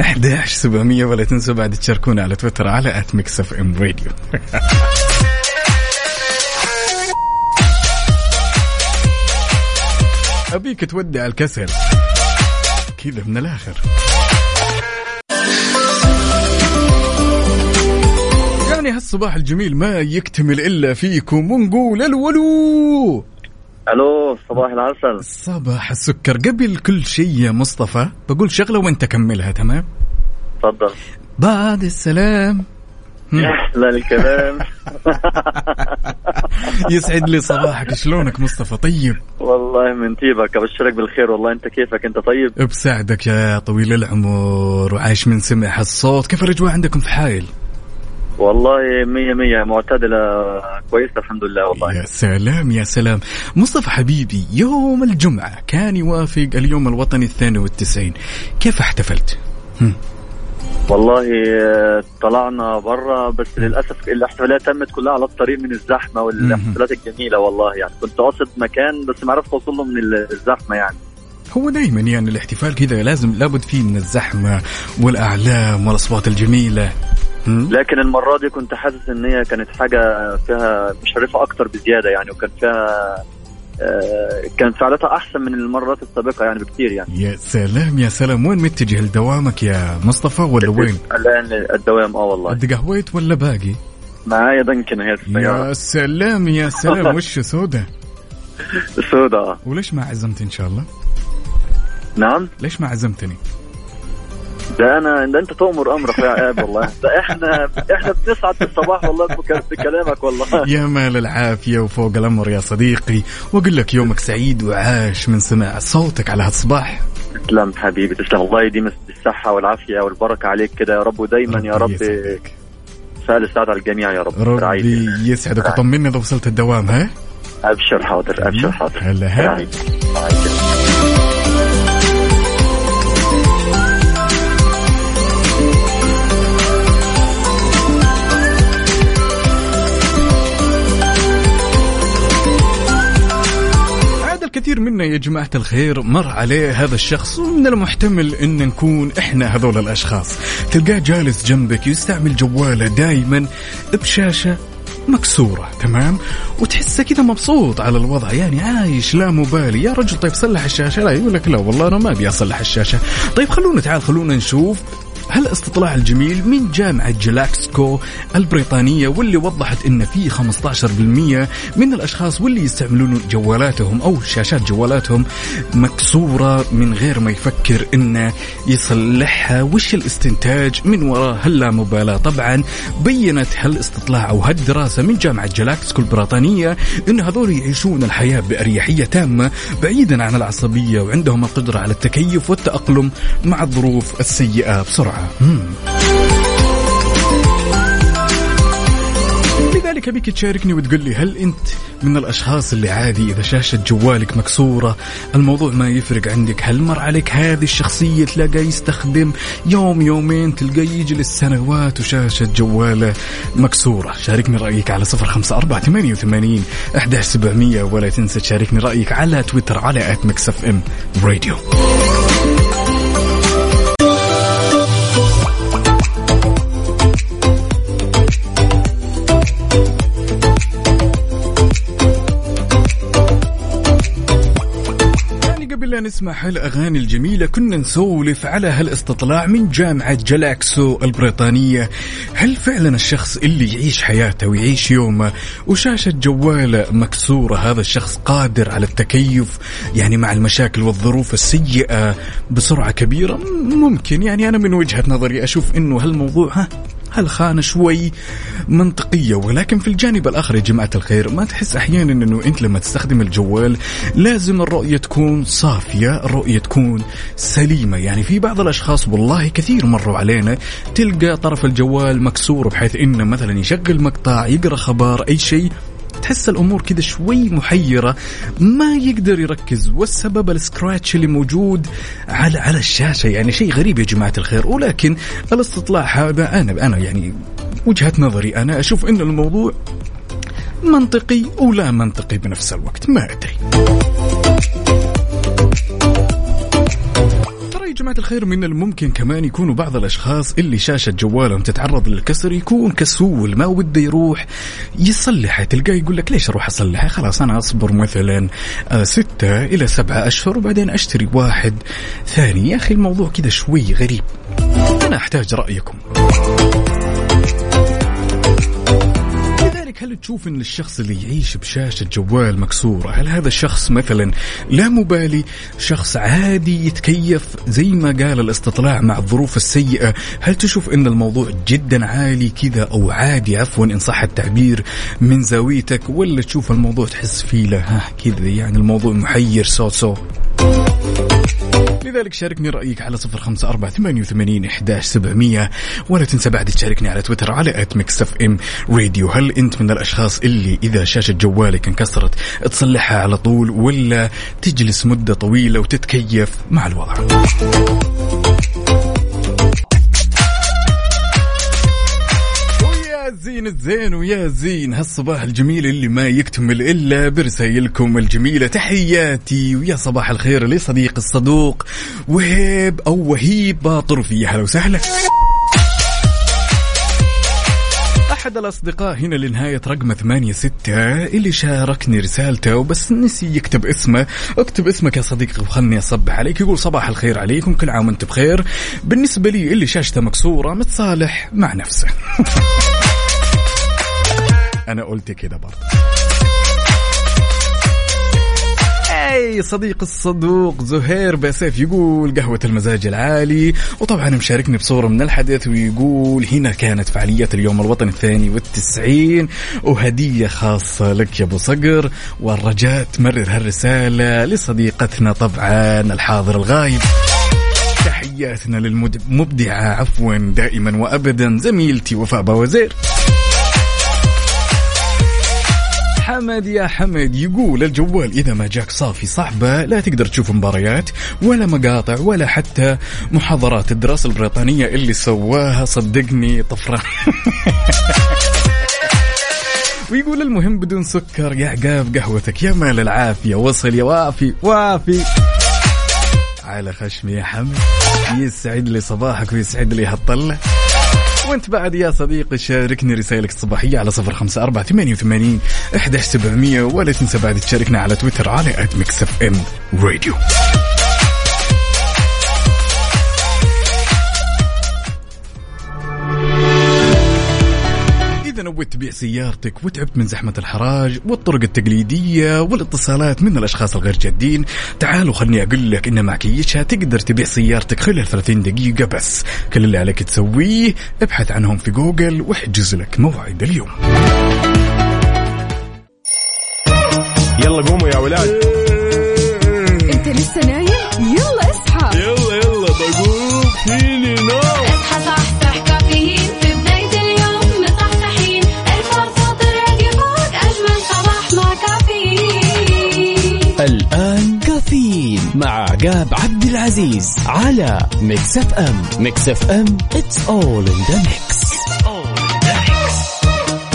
11 700 ولا تنسوا بعد تشاركونا على تويتر على at Mix FM Radio ابيك تودع الكسل. كذا من الآخر. يعني هالصباح الجميل ما يكتمل إلا فيكم. ونقول الولو! ألو صباح العسل. صباح السكر. قبل كل شيء يا مصطفى بقول شغلة وانت كملها تمام؟ تفضل. بعد السلام. أحلى الكلام. [laughs] يسعد لي صباحك. شلونك مصطفى؟ طيب؟ والله من طيبك أبشرك بالخير. والله أنت كيفك؟ أنت طيب؟ بساعدك يا طويل العمر وعايش من سمع الصوت. كيف الأجواء عندكم في حايل والله مية مية معتدلة كويسة الحمد لله والله. يا سلام يا سلام. مصطفى حبيبي يوم الجمعة كان يوافق اليوم الوطني الثاني والتسعين. كيف احتفلت؟ هم. والله آه، طلعنا برا بس للأسف الاحتفالات تمت كلها على الطريق من الزحمة والاحتفالات الجميلة والله. يعني كنت قاصد مكان بس ما عرفت أوصل له من ال- الزحمة يعني. هو دايما يعني الاحتفال كذا لازم لابد فيه من الزحمة والأعلام والأصوات الجميلة هم؟ لكن المرة دي كنت حاسس إن هي كانت حاجة فيها مشرفة أكتر بزيادة يعني وكان فيها آه، كان فعالتها أحسن من المرات السابقة يعني بكثير يعني يا سلام يا سلام وين متجه لدوامك يا مصطفى ولا وين؟ الآن الدوام آه والله قد قهويت ولا باقي؟ معايا دنكن هي السيارة يا سلام يا سلام [laughs] وش سودا؟ سودا وليش ما عزمت إن شاء الله؟ نعم؟ ليش ما عزمتني؟ ده أنا ده أنت تؤمر أمرك يا عيب والله. ده إحنا إحنا بنسعد في الصباح والله بك- بكلامك والله. يا مال العافية وفوق الأمر يا صديقي. وأقول لك يومك سعيد وعاش من سماع صوتك على هالصباح تسلم حبيبي تسلم. الله يديم الصحة والعافية والبركة عليك كده يا رب ودايما يا رب. سهل السعادة على الجميع يا رب. ربي رعايتك. يسعدك. وطمني إذا وصلت الدوام ها؟ أبشر حاضر أبشر حاضر. هلا هلا منا يا جماعة الخير مر عليه هذا الشخص ومن المحتمل إن نكون إحنا هذول الأشخاص. تلقاه جالس جنبك يستعمل جواله دائما بشاشة مكسورة تمام؟ وتحسه كذا مبسوط على الوضع يعني عايش لا مبالي. يا رجل طيب صلح الشاشة. لا يقول لك لا والله أنا ما أبي أصلح الشاشة. طيب خلونا تعال خلونا نشوف هالاستطلاع الجميل من جامعة جلاكسكو البريطانية واللي وضحت إن في 15% من الأشخاص واللي يستعملون جوالاتهم أو شاشات جوالاتهم مكسورة من غير ما يفكر انه يصلحها؟ وش الاستنتاج من وراء هاللامبالاة؟ طبعا بينت هالإستطلاع أو هالدراسة من جامعة جلاسكو البريطانية إن هذول يعيشون الحياة بأريحية تامة بعيدا عن العصبية وعندهم القدرة على التكيف والتأقلم مع الظروف السيئة بسرعة. لذلك ابيك تشاركني وتقول لي هل أنت من الأشخاص اللي عادي إذا شاشة جوالك مكسورة الموضوع ما يفرق عندك؟ هل مر عليك هذه الشخصية تلاقى يستخدم يوم يومين تلقى يجلس سنوات وشاشة جواله مكسورة؟ شاركني رأيك على صفر خمسة أربعة ثمانية وثمانين احداش سبعمئه ولا تنسى تشاركني رأيك على تويتر على إف إم راديو. نسمع هالاغاني الجميلة كنا نسولف على هالاستطلاع من جامعة جلاكسو البريطانية. هل فعلا الشخص اللي يعيش حياته ويعيش يومه وشاشة جوالة مكسورة هذا الشخص قادر على التكيف؟ يعني مع المشاكل والظروف السيئة بسرعة كبيرة ممكن. يعني أنا من وجهة نظري أشوف إنه هالموضوع ها هالخانة شوي منطقية ولكن في الجانب الآخر يا جماعة الخير ما تحس أحيانا أنه أنت لما تستخدم الجوال لازم الرؤية تكون صافية الرؤية تكون سليمة. يعني في بعض الأشخاص والله كثير مروا علينا تلقى طرف الجوال مكسور بحيث أنه مثلا يشغل مقطع يقرأ خبر أي شيء تحس الأمور كذا شوي محيرة ما يقدر يركز والسبب السكراتش اللي موجود على على الشاشة. يعني شيء غريب يا جماعة الخير ولكن الاستطلاع هذا أنا أنا يعني وجهة نظري أنا أشوف إن الموضوع منطقي ولا منطقي بنفس الوقت ما أدري. جماعة الخير من الممكن كمان يكونوا بعض الأشخاص اللي شاشة جوالهم تتعرض للكسر يكون كسول ما وده يروح يصلحها تلقاه يقول لك ليش أروح أصلحها خلاص أنا أصبر مثلا آه، ستة إلى سبعة أشهر وبعدين أشتري واحد ثاني. يا أخي الموضوع كذا شوي غريب. أنا أحتاج رأيكم. هل تشوف إن الشخص اللي يعيش بشاشة جوال مكسورة هل هذا الشخص مثلا لا مبالي شخص عادي يتكيف زي ما قال الاستطلاع مع الظروف السيئة؟ هل تشوف إن الموضوع جدا عالي كذا أو عادي؟ عفوا إن صح التعبير من زاويتك ولا تشوف الموضوع تحس فيه له كذا يعني الموضوع محير so so لذلك شاركني رأيك على صفر خمسة أربعة ثمانية وثمانين إحداش سبعمية ولا تنسى بعد تشاركني على تويتر على at Mix FM Radio. هل أنت من الأشخاص اللي إذا شاشة جوالك انكسرت تصلحها على طول ولا تجلس مدة طويلة وتتكيف مع الوضع؟ ويا زين الزين ويا زين. هالصباح الجميل اللي ما يكتمل إلا برسايلكم الجميلة. تحياتي ويا صباح الخير لصديق الصدوق وهيب أو وهيب باطر في هلا وسهلا. أحد الأصدقاء هنا لنهاية رقم ثمانية ستة اللي شاركني رسالته. وبس نسي يكتب اسمه. اكتب اسمك يا صديقي وخلني أصبح عليك. يقول صباح الخير عليكم. كل عام وانت بخير. بالنسبة لي اللي شاشته مكسورة متصالح مع نفسه. أنا قلت كده برضه. أي صديق الصدوق زهير بسيف يقول قهوة المزاج العالي وطبعا مشاركني بصورة من الحدث ويقول هنا كانت فعاليات اليوم الوطني الثاني والتسعين وهدية خاصة لك يا أبو صقر والرجاء تمرر هالرسالة لصديقتنا طبعا الحاضر الغايب. تحياتنا للمبدعة عفوا دائما وابدا زميلتي وفاء وزير حمد يا حمد. يقول الجوال إذا ما جاك صافي صعبة لا تقدر تشوف مباريات ولا مقاطع ولا حتى محاضرات الدراسة البريطانية اللي سواها صدقني طفرة. [laughs] ويقول المهم بدون سكر يا عقاب قهوتك يا مال العافية وصل يا وافي وافي. على خشمي يا حمد. يسعد لي صباحك ويسعد لي هالطلة. وانت بعد يا صديقي شاركني رسائلك الصباحية على صفر خمسة أربعة ثمانية وثمانين إحداش سبعمية ولا تنسى بعد تشاركنا على تويتر على FM Radio إذا نويت تبيع سيارتك وتعبت من زحمة الحراج والطرق التقليدية والاتصالات من الأشخاص الغير جادين تعالوا خلني أقول لك إن مع كيشها تقدر تبيع سيارتك خلال 30 دقيقة بس. كل اللي عليك تسويه ابحث عنهم في جوجل واحجز لك موعد اليوم. يلا قوموا يا ولاد. أنت لسه نايم؟ يلا اصحى. يلا يلا بقوم فيني نوم مع عقاب عبد العزيز على Mix FM Mix FM it's all in the mix.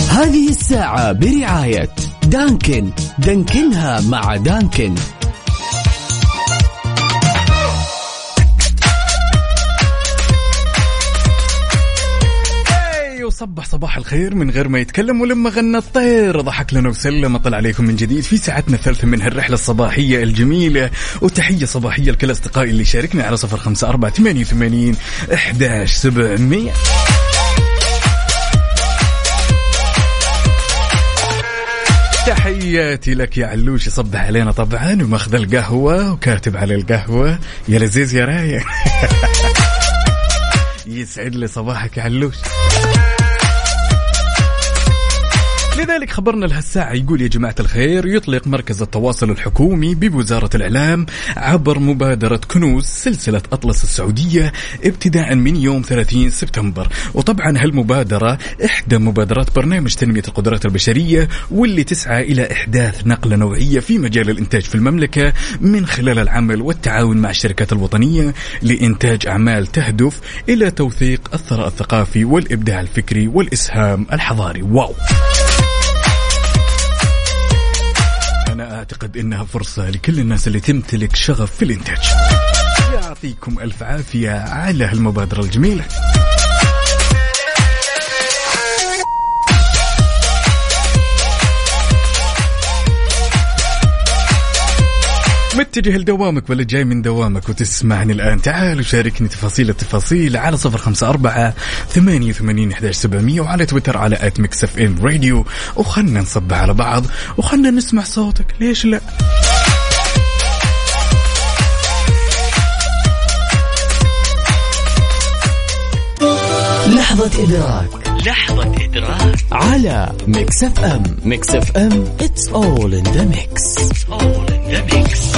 هذه الساعة برعاية Dunkin. Dunkin ها مع Dunkin. اي وصبح صباح الخير من غير ما يتكلم ولما غنى الطير. ضحك لنا وسلم طلع عليكم من جديد في ساعتنا الثالثة من هالرحلة الصباحية الجميلة. وتحية صباحية لكل أصدقائي اللي شاركنا على صفر خمسة أربعة ثمانية وثمانين إحداش سبعمية تحياتي لك يا علوش يصبح علينا طبعا وماخذ القهوة وكاتب على القهوة. يا لذيذ يا رايق. [laughs] يسعد لي صباحك يا علوش. لذلك خبرنا لهالساعة يقول يا جماعة الخير يطلق مركز التواصل الحكومي بوزارة الإعلام عبر مبادرة كنوز سلسلة أطلس السعودية ابتداء من يوم 30 سبتمبر. وطبعا هالمبادرة إحدى مبادرات برنامج تنمية القدرات البشرية واللي تسعى إلى إحداث نقلة نوعية في مجال الإنتاج في المملكة من خلال العمل والتعاون مع الشركات الوطنية لإنتاج أعمال تهدف إلى توثيق الثراء الثقافي والإبداع الفكري والإسهام الحضاري. واو! أعتقد إنها فرصة لكل الناس اللي تمتلك شغف في الإنتاج. يعطيكم ألف عافية على هالمبادرة الجميلة. متجه لدوامك ولا جاي من دوامك وتسمعني الآن؟ تعال وشاركني تفاصيل التفاصيل على صفر خمسة أربعة ثمانية وثمانين سبعمية وعلى تويتر على at Mix FM Radio وخلنا نصبح على بعض وخلنا نسمع صوتك. ليش لا؟ لحظة إدراك. لحظة إدراك. على Mix FM. Mix FM it's all in the mix. All in the mix.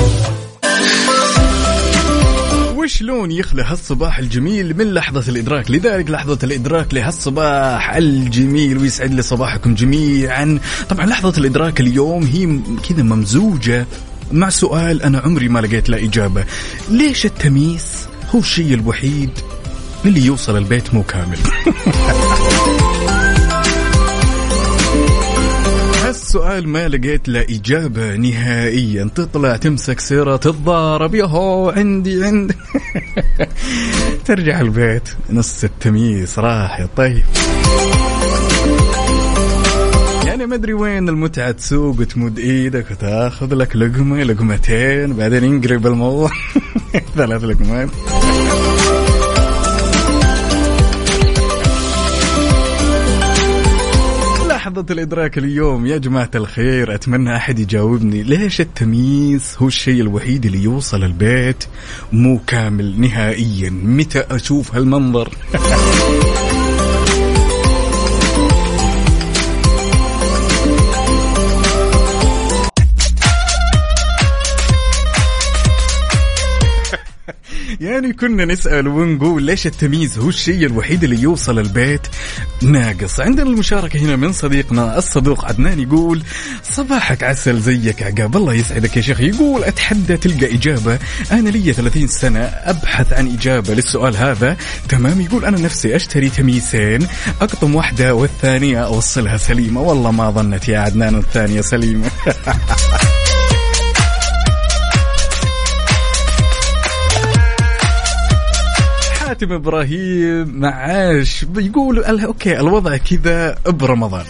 وشلون يخلى هالصباح الجميل من لحظة الإدراك؟ لذلك لحظة الإدراك لهالصباح الجميل ويسعد لي صباحكم جميعا. طبعا لحظة الإدراك اليوم هي كذا ممزوجة مع سؤال أنا عمري ما لقيت له إجابة. ليش التمييز هو الشيء الوحيد اللي يوصل البيت مو كامل. [laughs] هالسؤال ما لقيت له إجابة نهائيا. تطلع تمسك سيرة تتضارب يهو عندي عندي. [laughs] ترجع البيت. نص التمييز راح طيب. يعني ما أدري وين المتعة تسوق وتمد إيدك وتاخذ لك لقمة لقمتين بعدين ينقلب الموضوع. [laughs] ثلاث لقمات. لحظة الإدراك اليوم يا جماعة الخير أتمنى أحد يجاوبني. ليش التمييز هو الشيء الوحيد اللي يوصل البيت؟ مو كامل نهائيا. متى أشوف هالمنظر؟ [laughs] يعني كنا نسأل ونقول ليش التمييز هو الشيء الوحيد اللي يوصل البيت؟ ناقص. عندنا المشاركة هنا من صديقنا الصدوق عدنان يقول صباحك عسل زيك عقاب. الله يسعدك يا شيخ. يقول أتحدى تلقى إجابة. أنا لي 30 سنة. أبحث عن إجابة للسؤال هذا. تمام. يقول أنا نفسي أشتري تميسين أقطم واحدة والثانية أوصلها سليمة. والله ما ظنت يا عدنان الثانية سليمة. [laughs] حاتم إبراهيم معاش. بيقول ال- okay الوضع كذا برمضان.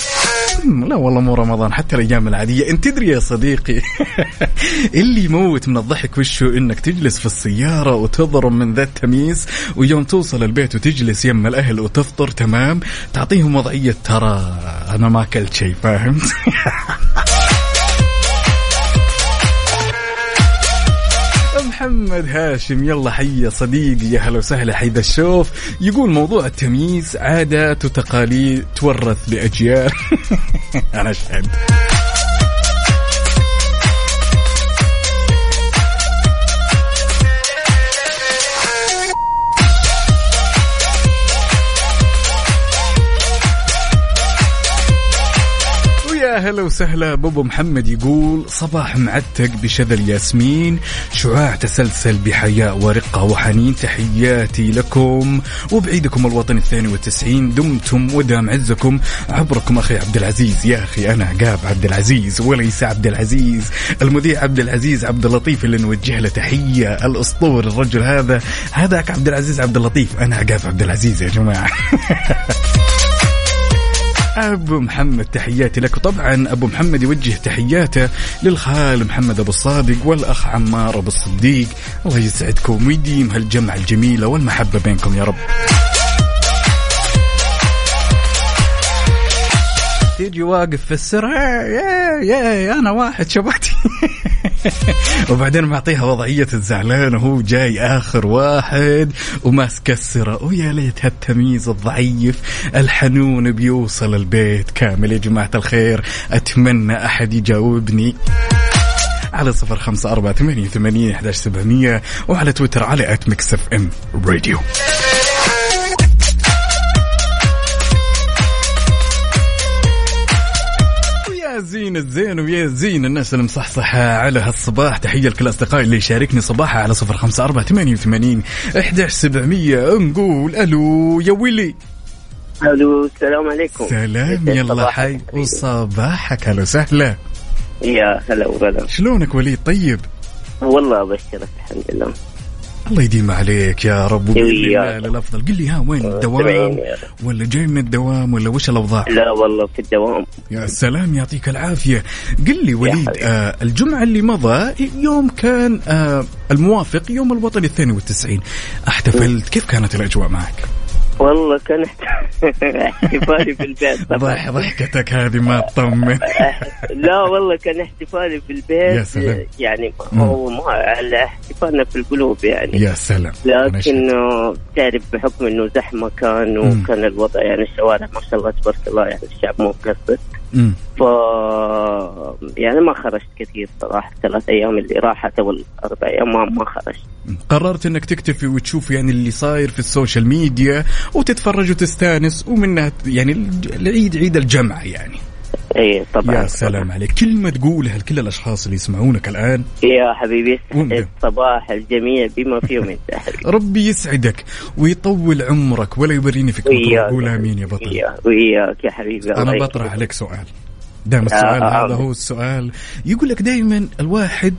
لا والله مو رمضان حتى الأيام العادية. انت تدري يا صديقي [laughs] اللي يموت من الضحك وشه إنك تجلس في السيارة وتضرب من ذا التميس ويوم توصل البيت وتجلس يم الأهل وتفطر تمام؟ تعطيهم وضعية ترى أنا ما أكلت شيء فاهم [laughs] محمد هاشم. يلا حي صديقي يا هلا وسهلا حيدا الشوف. يقول موضوع التمييز عادات وتقاليد تورث لأجيال. [laughs] أنا أشهد. ويا هلا وسهلا. بابو محمد يقول صباح معتق بشذا الياسمين شعاع تسلسل بحياء ورقة وحنين تحياتي لكم. وبعيدكم الوطن الثاني والتسعين دمتم ودام عزكم. عبركم أخي عبد العزيز. يا أخي أنا عقاب عبد العزيز وليس عبد العزيز. المذيع عبد العزيز عبد اللطيف اللي نوجه له تحية الأسطور الرجل هذا. هذاك عبد العزيز عبد اللطيف. أنا عقاب عبد العزيز يا جماعة. [laughs] أبو محمد تحياتي لك. وطبعا أبو محمد يوجه تحياته للخال محمد أبو الصادق والأخ عمار أبو الصديق. الله يسعدكم ويديم هالجمعة الجميلة والمحبة بينكم يا رب. تيجي واقف في السرعة يا يا أنا واحد شباتي [laughs] وبعدين معطيها وضعية الزعلان وهو جاي آخر واحد وماسك السرة ويا ليت هالتمييز الضعيف الحنون بيوصل البيت كامل. يا جماعة الخير أتمنى أحد يجاوبني. على صفر خمسة أربعة ثمانية ثمانية وعلى تويتر على at Mix FM Radio زين الزين ويا زين الناس المصحصحة على هالصباح. تحية لكل أصدقائي اللي يشاركني صباحها على صفر خمسة أربعة ثمانية وثمانين إحداش سبعمية. نقول ألو يا ويلي. ألو السلام عليكم. سلام يلا حي وصباحك. هلا وسهلا. يا هلا وغلا. شلونك وليد؟ طيب؟ والله ابشرك الحمد لله. الله يديم عليك يا رب. وياك. للأفضل قل لي ها وين الدوام؟ سبعين يا ولا جاي من الدوام ولا وش الأوضاع؟ لا والله في الدوام. يا سلام يعطيك العافية. قل لي وليد. آه الجمعة اللي مضى يوم كان آه الموافق يوم الوطن الثاني والتسعين. أحتفلت. كيف كانت الأجواء معك؟ والله كان [laughs] احتفالي في البيت طبعا ضح ضحكتك هذه ما تطمن [laughs] لا والله كان احتفالي في البيت يا سلام. يعني. هو ما على احتفالنا في القلوب يعني يا سلام لكن تعرف بحكم إنه زحمة كان. وكان الوضع يعني الشوارع ما شاء الله تبارك الله يعني الشعب مو مقصر. ف يعني ما خرجت كثير صراحة. الثلاث أيام اللي راحت أو الأربع أيام ما ما خرجت. قررت إنك تكتفي وتشوف يعني اللي صاير في السوشيال ميديا وتتفرج وتستانس ومنها يعني العيد عيد الجمعة يعني. اي طبعا. يا سلام عليك. كلمة تقولها لكل الأشخاص اللي يسمعونك الآن. يا حبيبي صباح الجميع بما فيهم حبيبي. ربي يسعدك ويطول عمرك ولا يوريني فيك قول آمين يا بطل. وياك- يا حبيبي. يكرمك. بطرح عليك سؤال. دائما السؤال آه، آه، هذا آه. هو السؤال يقول لك دائما الواحد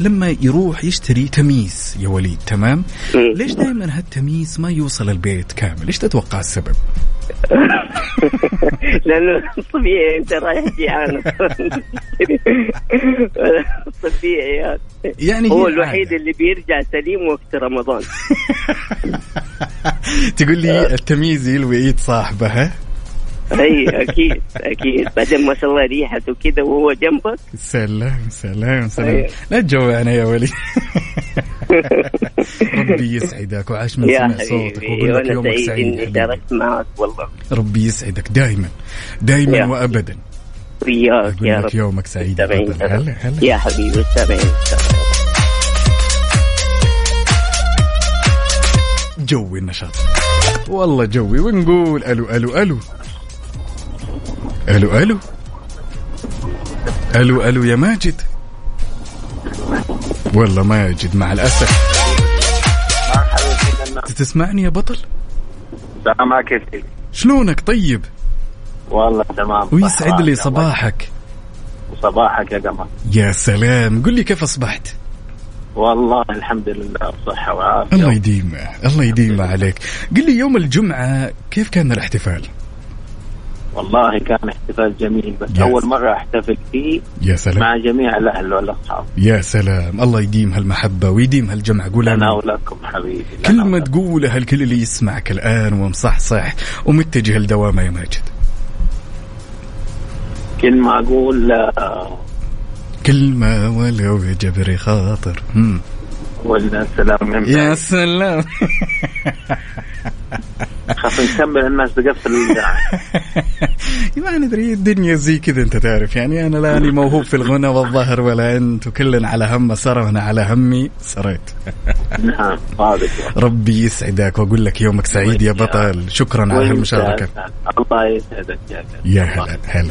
لما يروح يشتري تميس يا وليد تمام. ليش دائما هالتميس ما يوصل البيت كامل؟ إيش تتوقع السبب؟ [laughs] لأنه طبيعي أنت رايح جيعان. [laughs] طبيعي يعني, يعني هو الوحيد. اللي بيرجع سليم وقت رمضان. [laughs] تقول لي التمييز يلوي إيد صاحبه ها؟ إي أكيد أكيد. بعدين ما شاء الله ريحته كذا وهو جنبك. سلام سلام سلام. أيوة. لا تجوعنا يا ولي. [laughs] ربي يسعدك وعاش من سمع صوتك وقول لك يومك سعيد إني. شاركت معك والله. ربي يسعدك دائما دائما وابدا. وياك يا رب. يومك سعيد. هلا هلا. يا حبيبي سامعين جوي النشاط. والله جوي ونقول ألو ألو ألو. ألو ألو. ألو ألو يا ماجد. والله ماجد مع الأسف. تسمعني يا بطل؟ كيف شلونك طيب؟ والله تمام. ويسعد لي صباحك. صباحك يا قمر يا سلام. قل لي كيف أصبحت؟ والله الحمد لله بصحة وعافية. الله يديمه الله يديمه عليك. قل لي يوم الجمعة كيف كان الاحتفال؟ والله كان احتفال جميل بس يا أول مرة أحتفل فيه يا سلام. مع جميع الأهل والأصحاب. يا سلام. الله يديم هالمحبة ويديم هالجمع. قول أنا آمين ولكم حبيبي. كلمة تقولها الكل اللي يسمعك الآن ومصحصح ومتجه لدوامة يا ماجد. كلمة أقول آه، كلمة ولو جبري خاطر. ولا سلام. يا سلام. [laughs] خاف نكمل الناس تقفل ما [laughs] ندري الدنيا زي كذا انت تعرف. يعني أنا لاني موهوب في الغنى والظهر ولا انت وكلنا على هم سرى وأنا على همي سريت. نعم ربي يسعدك وأقول لك يومك سعيد يا بطل. شكرا على هالمشاركة. أسعد. الله يسعدك. يا هلا هلا.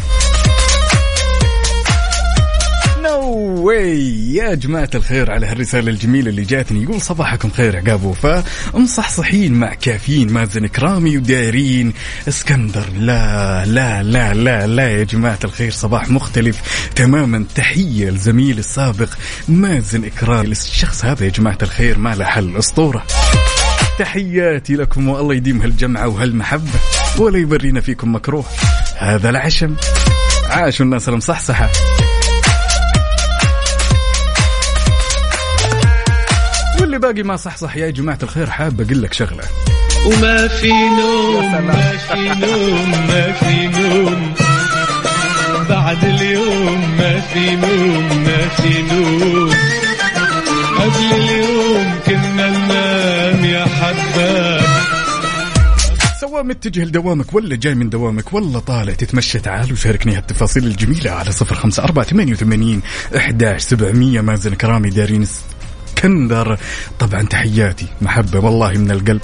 No way يا جماعة الخير على هالرسالة الجميلة اللي جاتني. يقول صباحكم خير عقاب وفاء مصحصحين مع كافيين مازن كرامي ودارين اسكندر لا لا لا لا لا يا جماعة الخير. صباح مختلف تماما. تحية لزميل السابق مازن كرامي. الشخص هذا يا جماعة الخير ما له حل أسطورة. تحياتي لكم والله يديم هالجمعة وهالمحبة ولا يبرينا فيكم مكروه. هذا العشم. عاشوا الناس المصحصحة. واللي باقي ما صحصح يا جماعة الخير حاب أقول لك شغلة. وما في نوم ما في نوم ما في نوم. بعد اليوم ما في نوم ما في نوم. قبل اليوم كنا ننام يا حباب سواء متجه لدوامك ولا جاي من دوامك؟ ولا طالع تتمشى تعال وشاركني هالتفاصيل الجميلة على صفر خمسة أربعة ثمانية وثمانين أحداش سبعمية. مازن كرامي دارين اسكندر طبعا تحياتي محبة والله من القلب.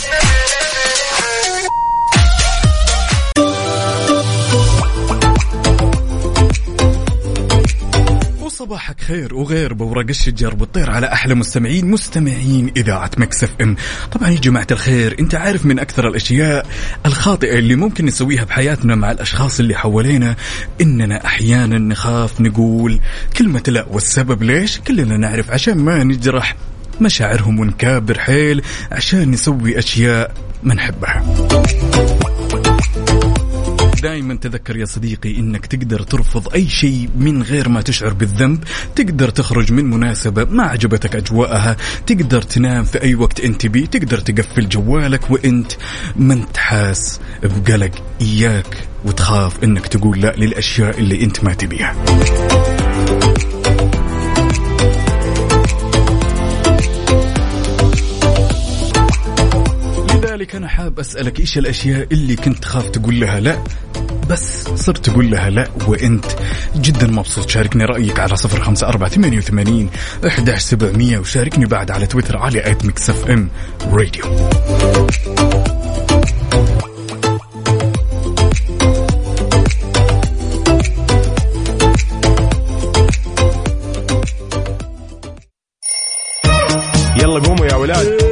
وصباحك خير. وخير بورق الشجر والطير على أحلى مستمعين مستمعين إذاعة Mix FM. طبعا يا جماعة الخير أنت عارف من أكثر الأشياء الخاطئة اللي ممكن نسويها بحياتنا مع الأشخاص اللي حوالينا إننا أحيانا نخاف نقول كلمة لا. والسبب ليش؟ كلنا نعرف عشان ما نجرح مشاعرهم ونكابر حيل عشان نسوي أشياء ما نحبها. دائما تذكر يا صديقي إنك تقدر ترفض أي شيء من غير ما تشعر بالذنب تقدر تخرج من مناسبة ما عجبتك أجواءها تقدر تنام في أي وقت أنت بيه تقدر تقفل جوالك وأنت ما انت حاس بقلق إياك وتخاف إنك تقول لا للأشياء اللي أنت ما تبيها. لذلك أنا حاب أسألك إيش الأشياء اللي كنت تخاف تقول لها لا؟ بس صرت تقول لها لا وأنت جدا مبسوط شاركني رأيك على صفر خمسة أربعة ثمانية وثمانين احداش سبعمئه وشاركني بعد على تويتر على at Mix FM Radio. يلا قوموا يا ولاد.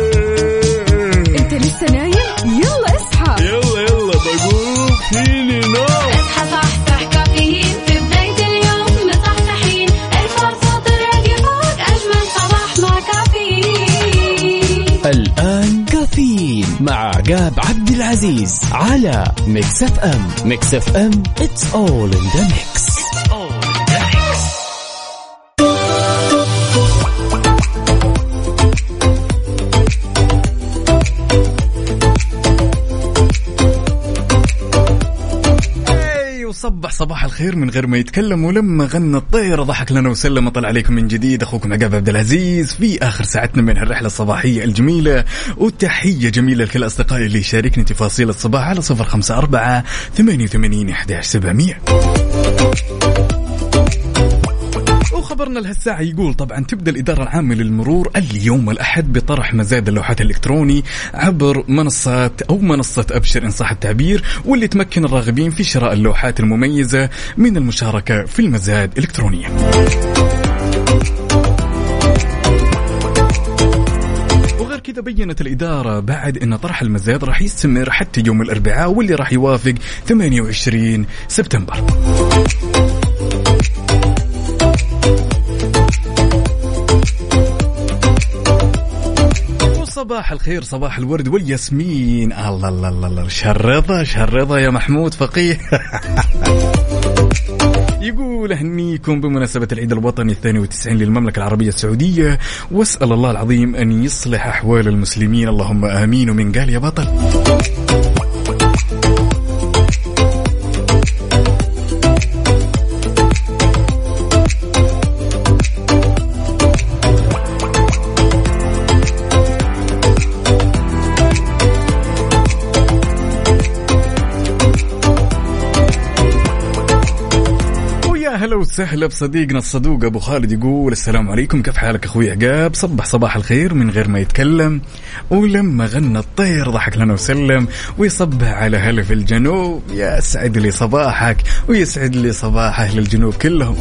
عقاب عبد العزيز على Mix FM. Mix FM it's all in the mix. صباح الخير من غير ما يتكلم ولما غنى الطير ضحك لنا وسلم طلع عليكم من جديد. أخوكم عقاب عبد العزيز في آخر ساعتنا من الرحله الصباحية الجميلة. وتحية جميلة لكل أصدقائي اللي شاركني تفاصيل الصباح على 054 88 11700 وخبرنا لهالساعة يقول طبعا تبدأ الإدارة العامة للمرور اليوم الأحد بطرح مزاد اللوحات الإلكتروني عبر منصات أو منصة أبشر إن صح التعبير واللي تمكن الراغبين في شراء اللوحات المميزة من المشاركة في المزاد إلكترونيا وغير كذا بينت الإدارة بعد أن طرح المزاد راح يستمر حتى يوم الأربعاء واللي راح يوافق 28 سبتمبر. صباح الخير صباح الورد والياسمين. الله الله الله, الله. شرطة شرطة يا محمود فقيه. [laughs] يقول أهنيكم بمناسبة العيد الوطني الثاني والتسعين للمملكة العربية السعودية. وأسأل الله العظيم أن يصلح أحوال المسلمين. اللهم آمين. ومن قال يا بطل. وسهلا بصديقنا الصدوق أبو خالد يقول السلام عليكم. كيف حالك أخوي عقاب؟ صبح صباح الخير من غير ما يتكلم. ولما غنى الطير ضحك لنا وسلم. ويصبح على هلا في الجنوب. يا سعد لي صباحك ويسعد لي صباح أهل الجنوب كلهم.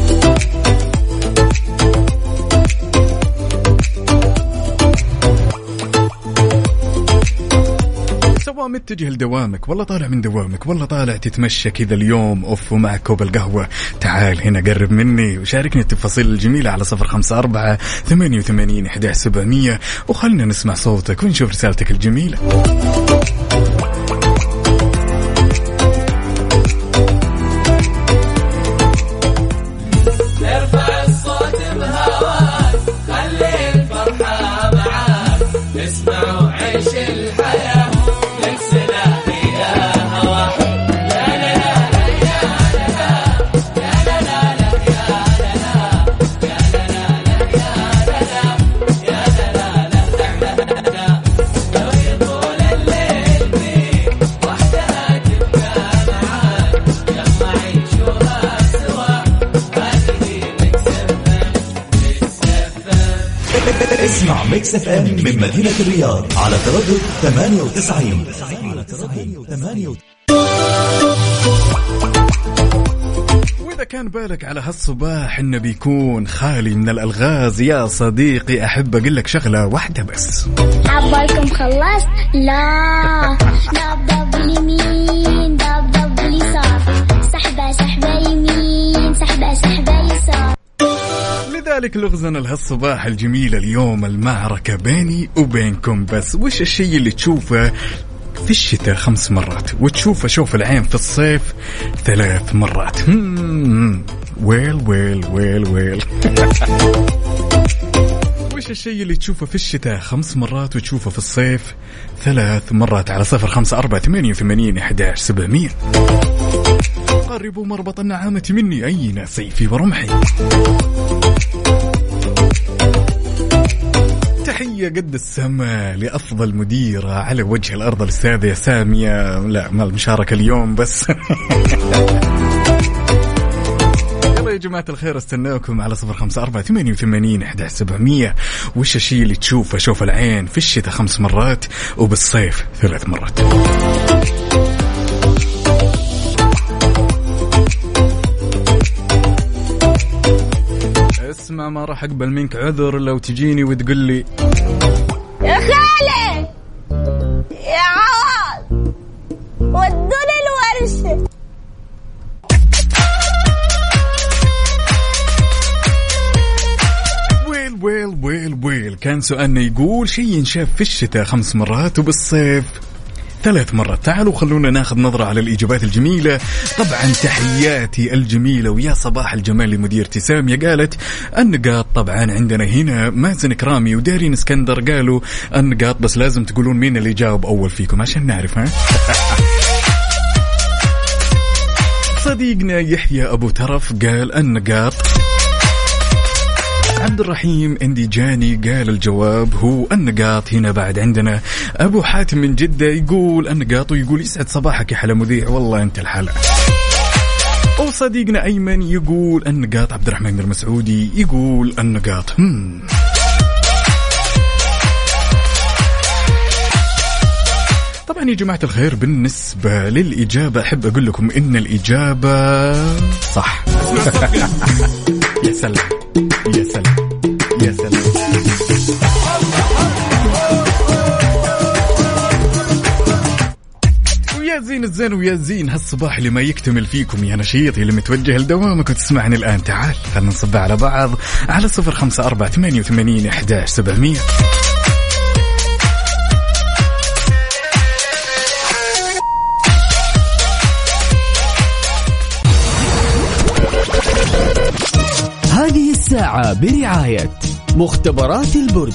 متجه لدوامك والله طالع من دوامك والله طالع تتمشى كذا اليوم أوف ومعك كوب القهوة. تعال هنا قرب مني وشاركني التفاصيل الجميلة على صفر خمسة أربعة ثمانية وثمانين إحدى سبعمية. وخلنا نسمع صوتك ونشوف رسالتك الجميلة. مدينة الرياض على تردد 98 على تردد 98 وإذا كان بالك على هالصباح إنه بيكون خالي من الألغاز يا صديقي أحب أقول لك شغلة واحدة بس. عبالكم خلصت؟ لا. نبدأ باليمين نبدأ باليسار سحبة سحبة يمين سحبة سحبة يسار لذلك لغزنا لهالصباح الجميل اليوم المعركة بيني وبينكم. بس وش الشيء اللي تشوفه في الشتاء خمس مرات؟ وتشوفه شوف العين في الصيف ثلاث مرات. ويل ويل ويل ويل. [laughs] وش الشيء اللي تشوفه في الشتاء خمس مرات وتشوفه في الصيف ثلاث مرات؟ على صفر خمسة أربعة ثمانية وثمانين أحداش سبعمية. قربوا مربط النعامة مني أين سيفي ورمحي؟ تحية قد السماء لأفضل مديرة على وجه الأرض الأستاذة سامية لا ما المشاركة اليوم بس. [laughs] يا جماعة الخير استناكم على صفر خمسة أربعة ثمانية وثمانين أحد سبعمية. وش الشيء اللي تشوفه شوف العين في الشتاء خمس مرات وبالصيف ثلاث مرات؟ اسمع ما راح اقبل منك عذر لو تجيني وتقول لي. يا خالد يا عوض! ودوني الورشة. ويل ويل ويل ويل. كان سؤالنا يقول شيء ينشاف في الشتاء خمس مرات وبالصيف. ثلاث مرات. تعالوا خلونا ناخذ نظرة على الإجابات الجميلة. طبعا تحياتي الجميلة ويا صباح الجمال لمديرتي سامية قالت النقاط طبعا عندنا هنا. مازن كرامي ودارين اسكندر قالوا النقاط بس لازم تقولون مين اللي جاوب أول فيكم عشان نعرف ها؟ [laughs] صديقنا يحيى أبو ترف قال النقاط عبد الرحيم انديجاني قال الجواب هو النقاط هنا بعد عندنا. أبو حاتم من جدة يقول النقاط ويقول يسعد صباحك يا حلا مذيع. والله أنت الحلا. وصديقنا أيمن يقول النقاط عبد الرحمن المسعودي يقول النقاط. هم. طبعا يا جماعة الخير بالنسبة للإجابة أحب أقول لكم إن الإجابة صح. [laughs] يا سلام. يا سلام يا سلام ويا زين الزين ويا زين هالصباح اللي ما يكتمل فيكم يا نشيط اللي متوجه لدوامك وتسمعني الآن. تعال خلينا نصب على بعض على صفر خمسة أربعة ثمانية وثمانين أحداش سبعمية. الساعة برعاية مختبرات البرج.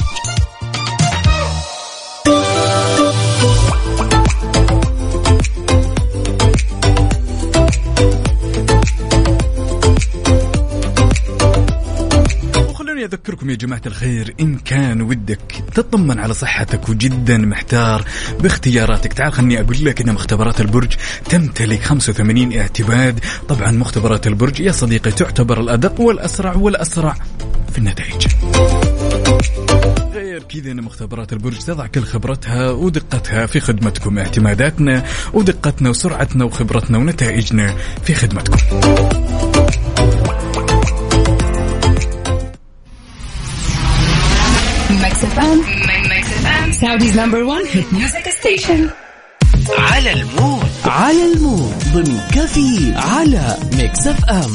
أذكركم يا جماعة الخير إن كان ودك تطمن على صحتك وجدا محتار باختياراتك تعال خلني أقول لك أن مختبرات البرج تمتلك 85 اعتماد. طبعا مختبرات البرج يا صديقي تعتبر الأدق والأسرع والأسرع في النتائج. غير كذا إن مختبرات البرج تضع كل خبرتها ودقتها في خدمتكم اعتماداتنا ودقتنا وسرعتنا وخبرتنا ونتائجنا في خدمتكم. Mix FM Mix FM Saudi's number 1 hit music station على ال mood. على ال mood. ضمن كفي على Mix FM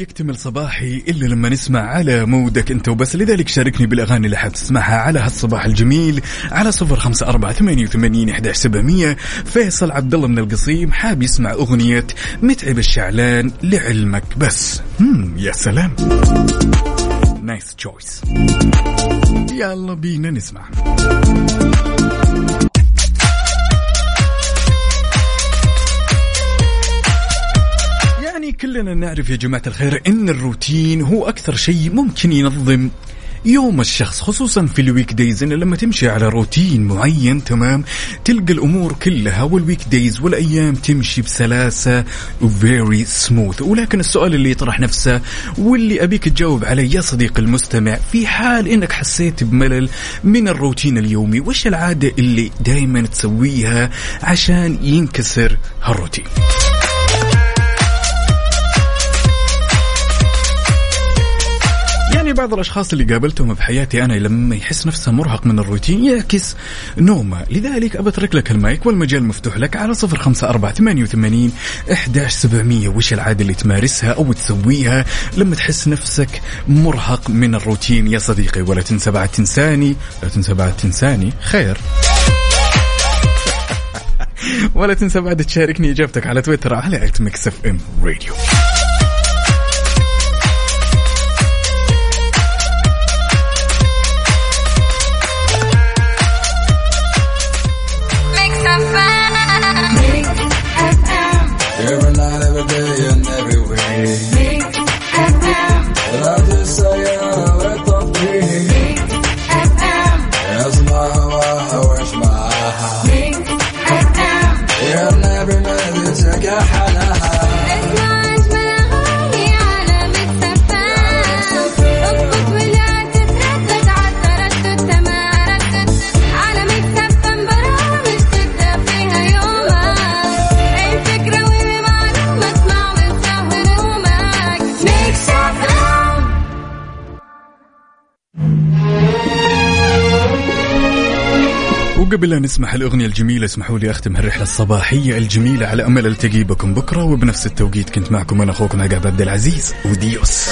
يكتمل صباحي إلا لما نسمع على mood ك أنت وبس. لذلك شاركني بالأغاني اللي حاب تسمعها على هالصباح الجميل على صفر خمسة أربعة ثمانية وثمانين إحداش سبعمية. فيصل عبد الله من القصيم حاب يسمع أغنية متعب الشعلان لعلمك بس. هم يا سلام. nice choice يلا بينا نسمع. كلنا نعرف يا جماعة الخير إن الروتين هو أكثر شيء ممكن ينظم يوم الشخص خصوصا في ال weekdays إن لما تمشي على روتين معين تمام؟ تلقى الأمور كلها وال weekdays والأيام تمشي بسلاسة و very smooth ولكن السؤال اللي يطرح نفسه واللي أبيك تجاوب عليه يا صديقي المستمع في حال إنك حسيت بملل من الروتين اليومي وش العادة اللي دائما تسويها عشان ينكسر هالروتين؟ بعض الأشخاص اللي قابلتهم بحياتي أنا لما يحس نفسه مرهق من الروتين يعكس نومه. لذلك ابى اترك لك المايك والمجال مفتوح لك على صفر خمسة أربعة ثمانية وثمانين إحداش سبعمية. وش العادة اللي تمارسها أو تسويها لما تحس نفسك مرهق من الروتين يا صديقي؟ ولا تنسى بعد تنساني لا تنسى بعد تنساني. خير. [laughs] ولا تنسى بعد تشاركني إجابتك على تويتر على at Mix FM Radio وقبل لا نسمح الأغنية الجميلة اسمحوا لي أختم هالرحلة الصباحية الجميلة على أمل ألتقي بكم بكرة وبنفس التوقيت كنت معكم أنا أخوكم عقاب عبد العزيز وديوس.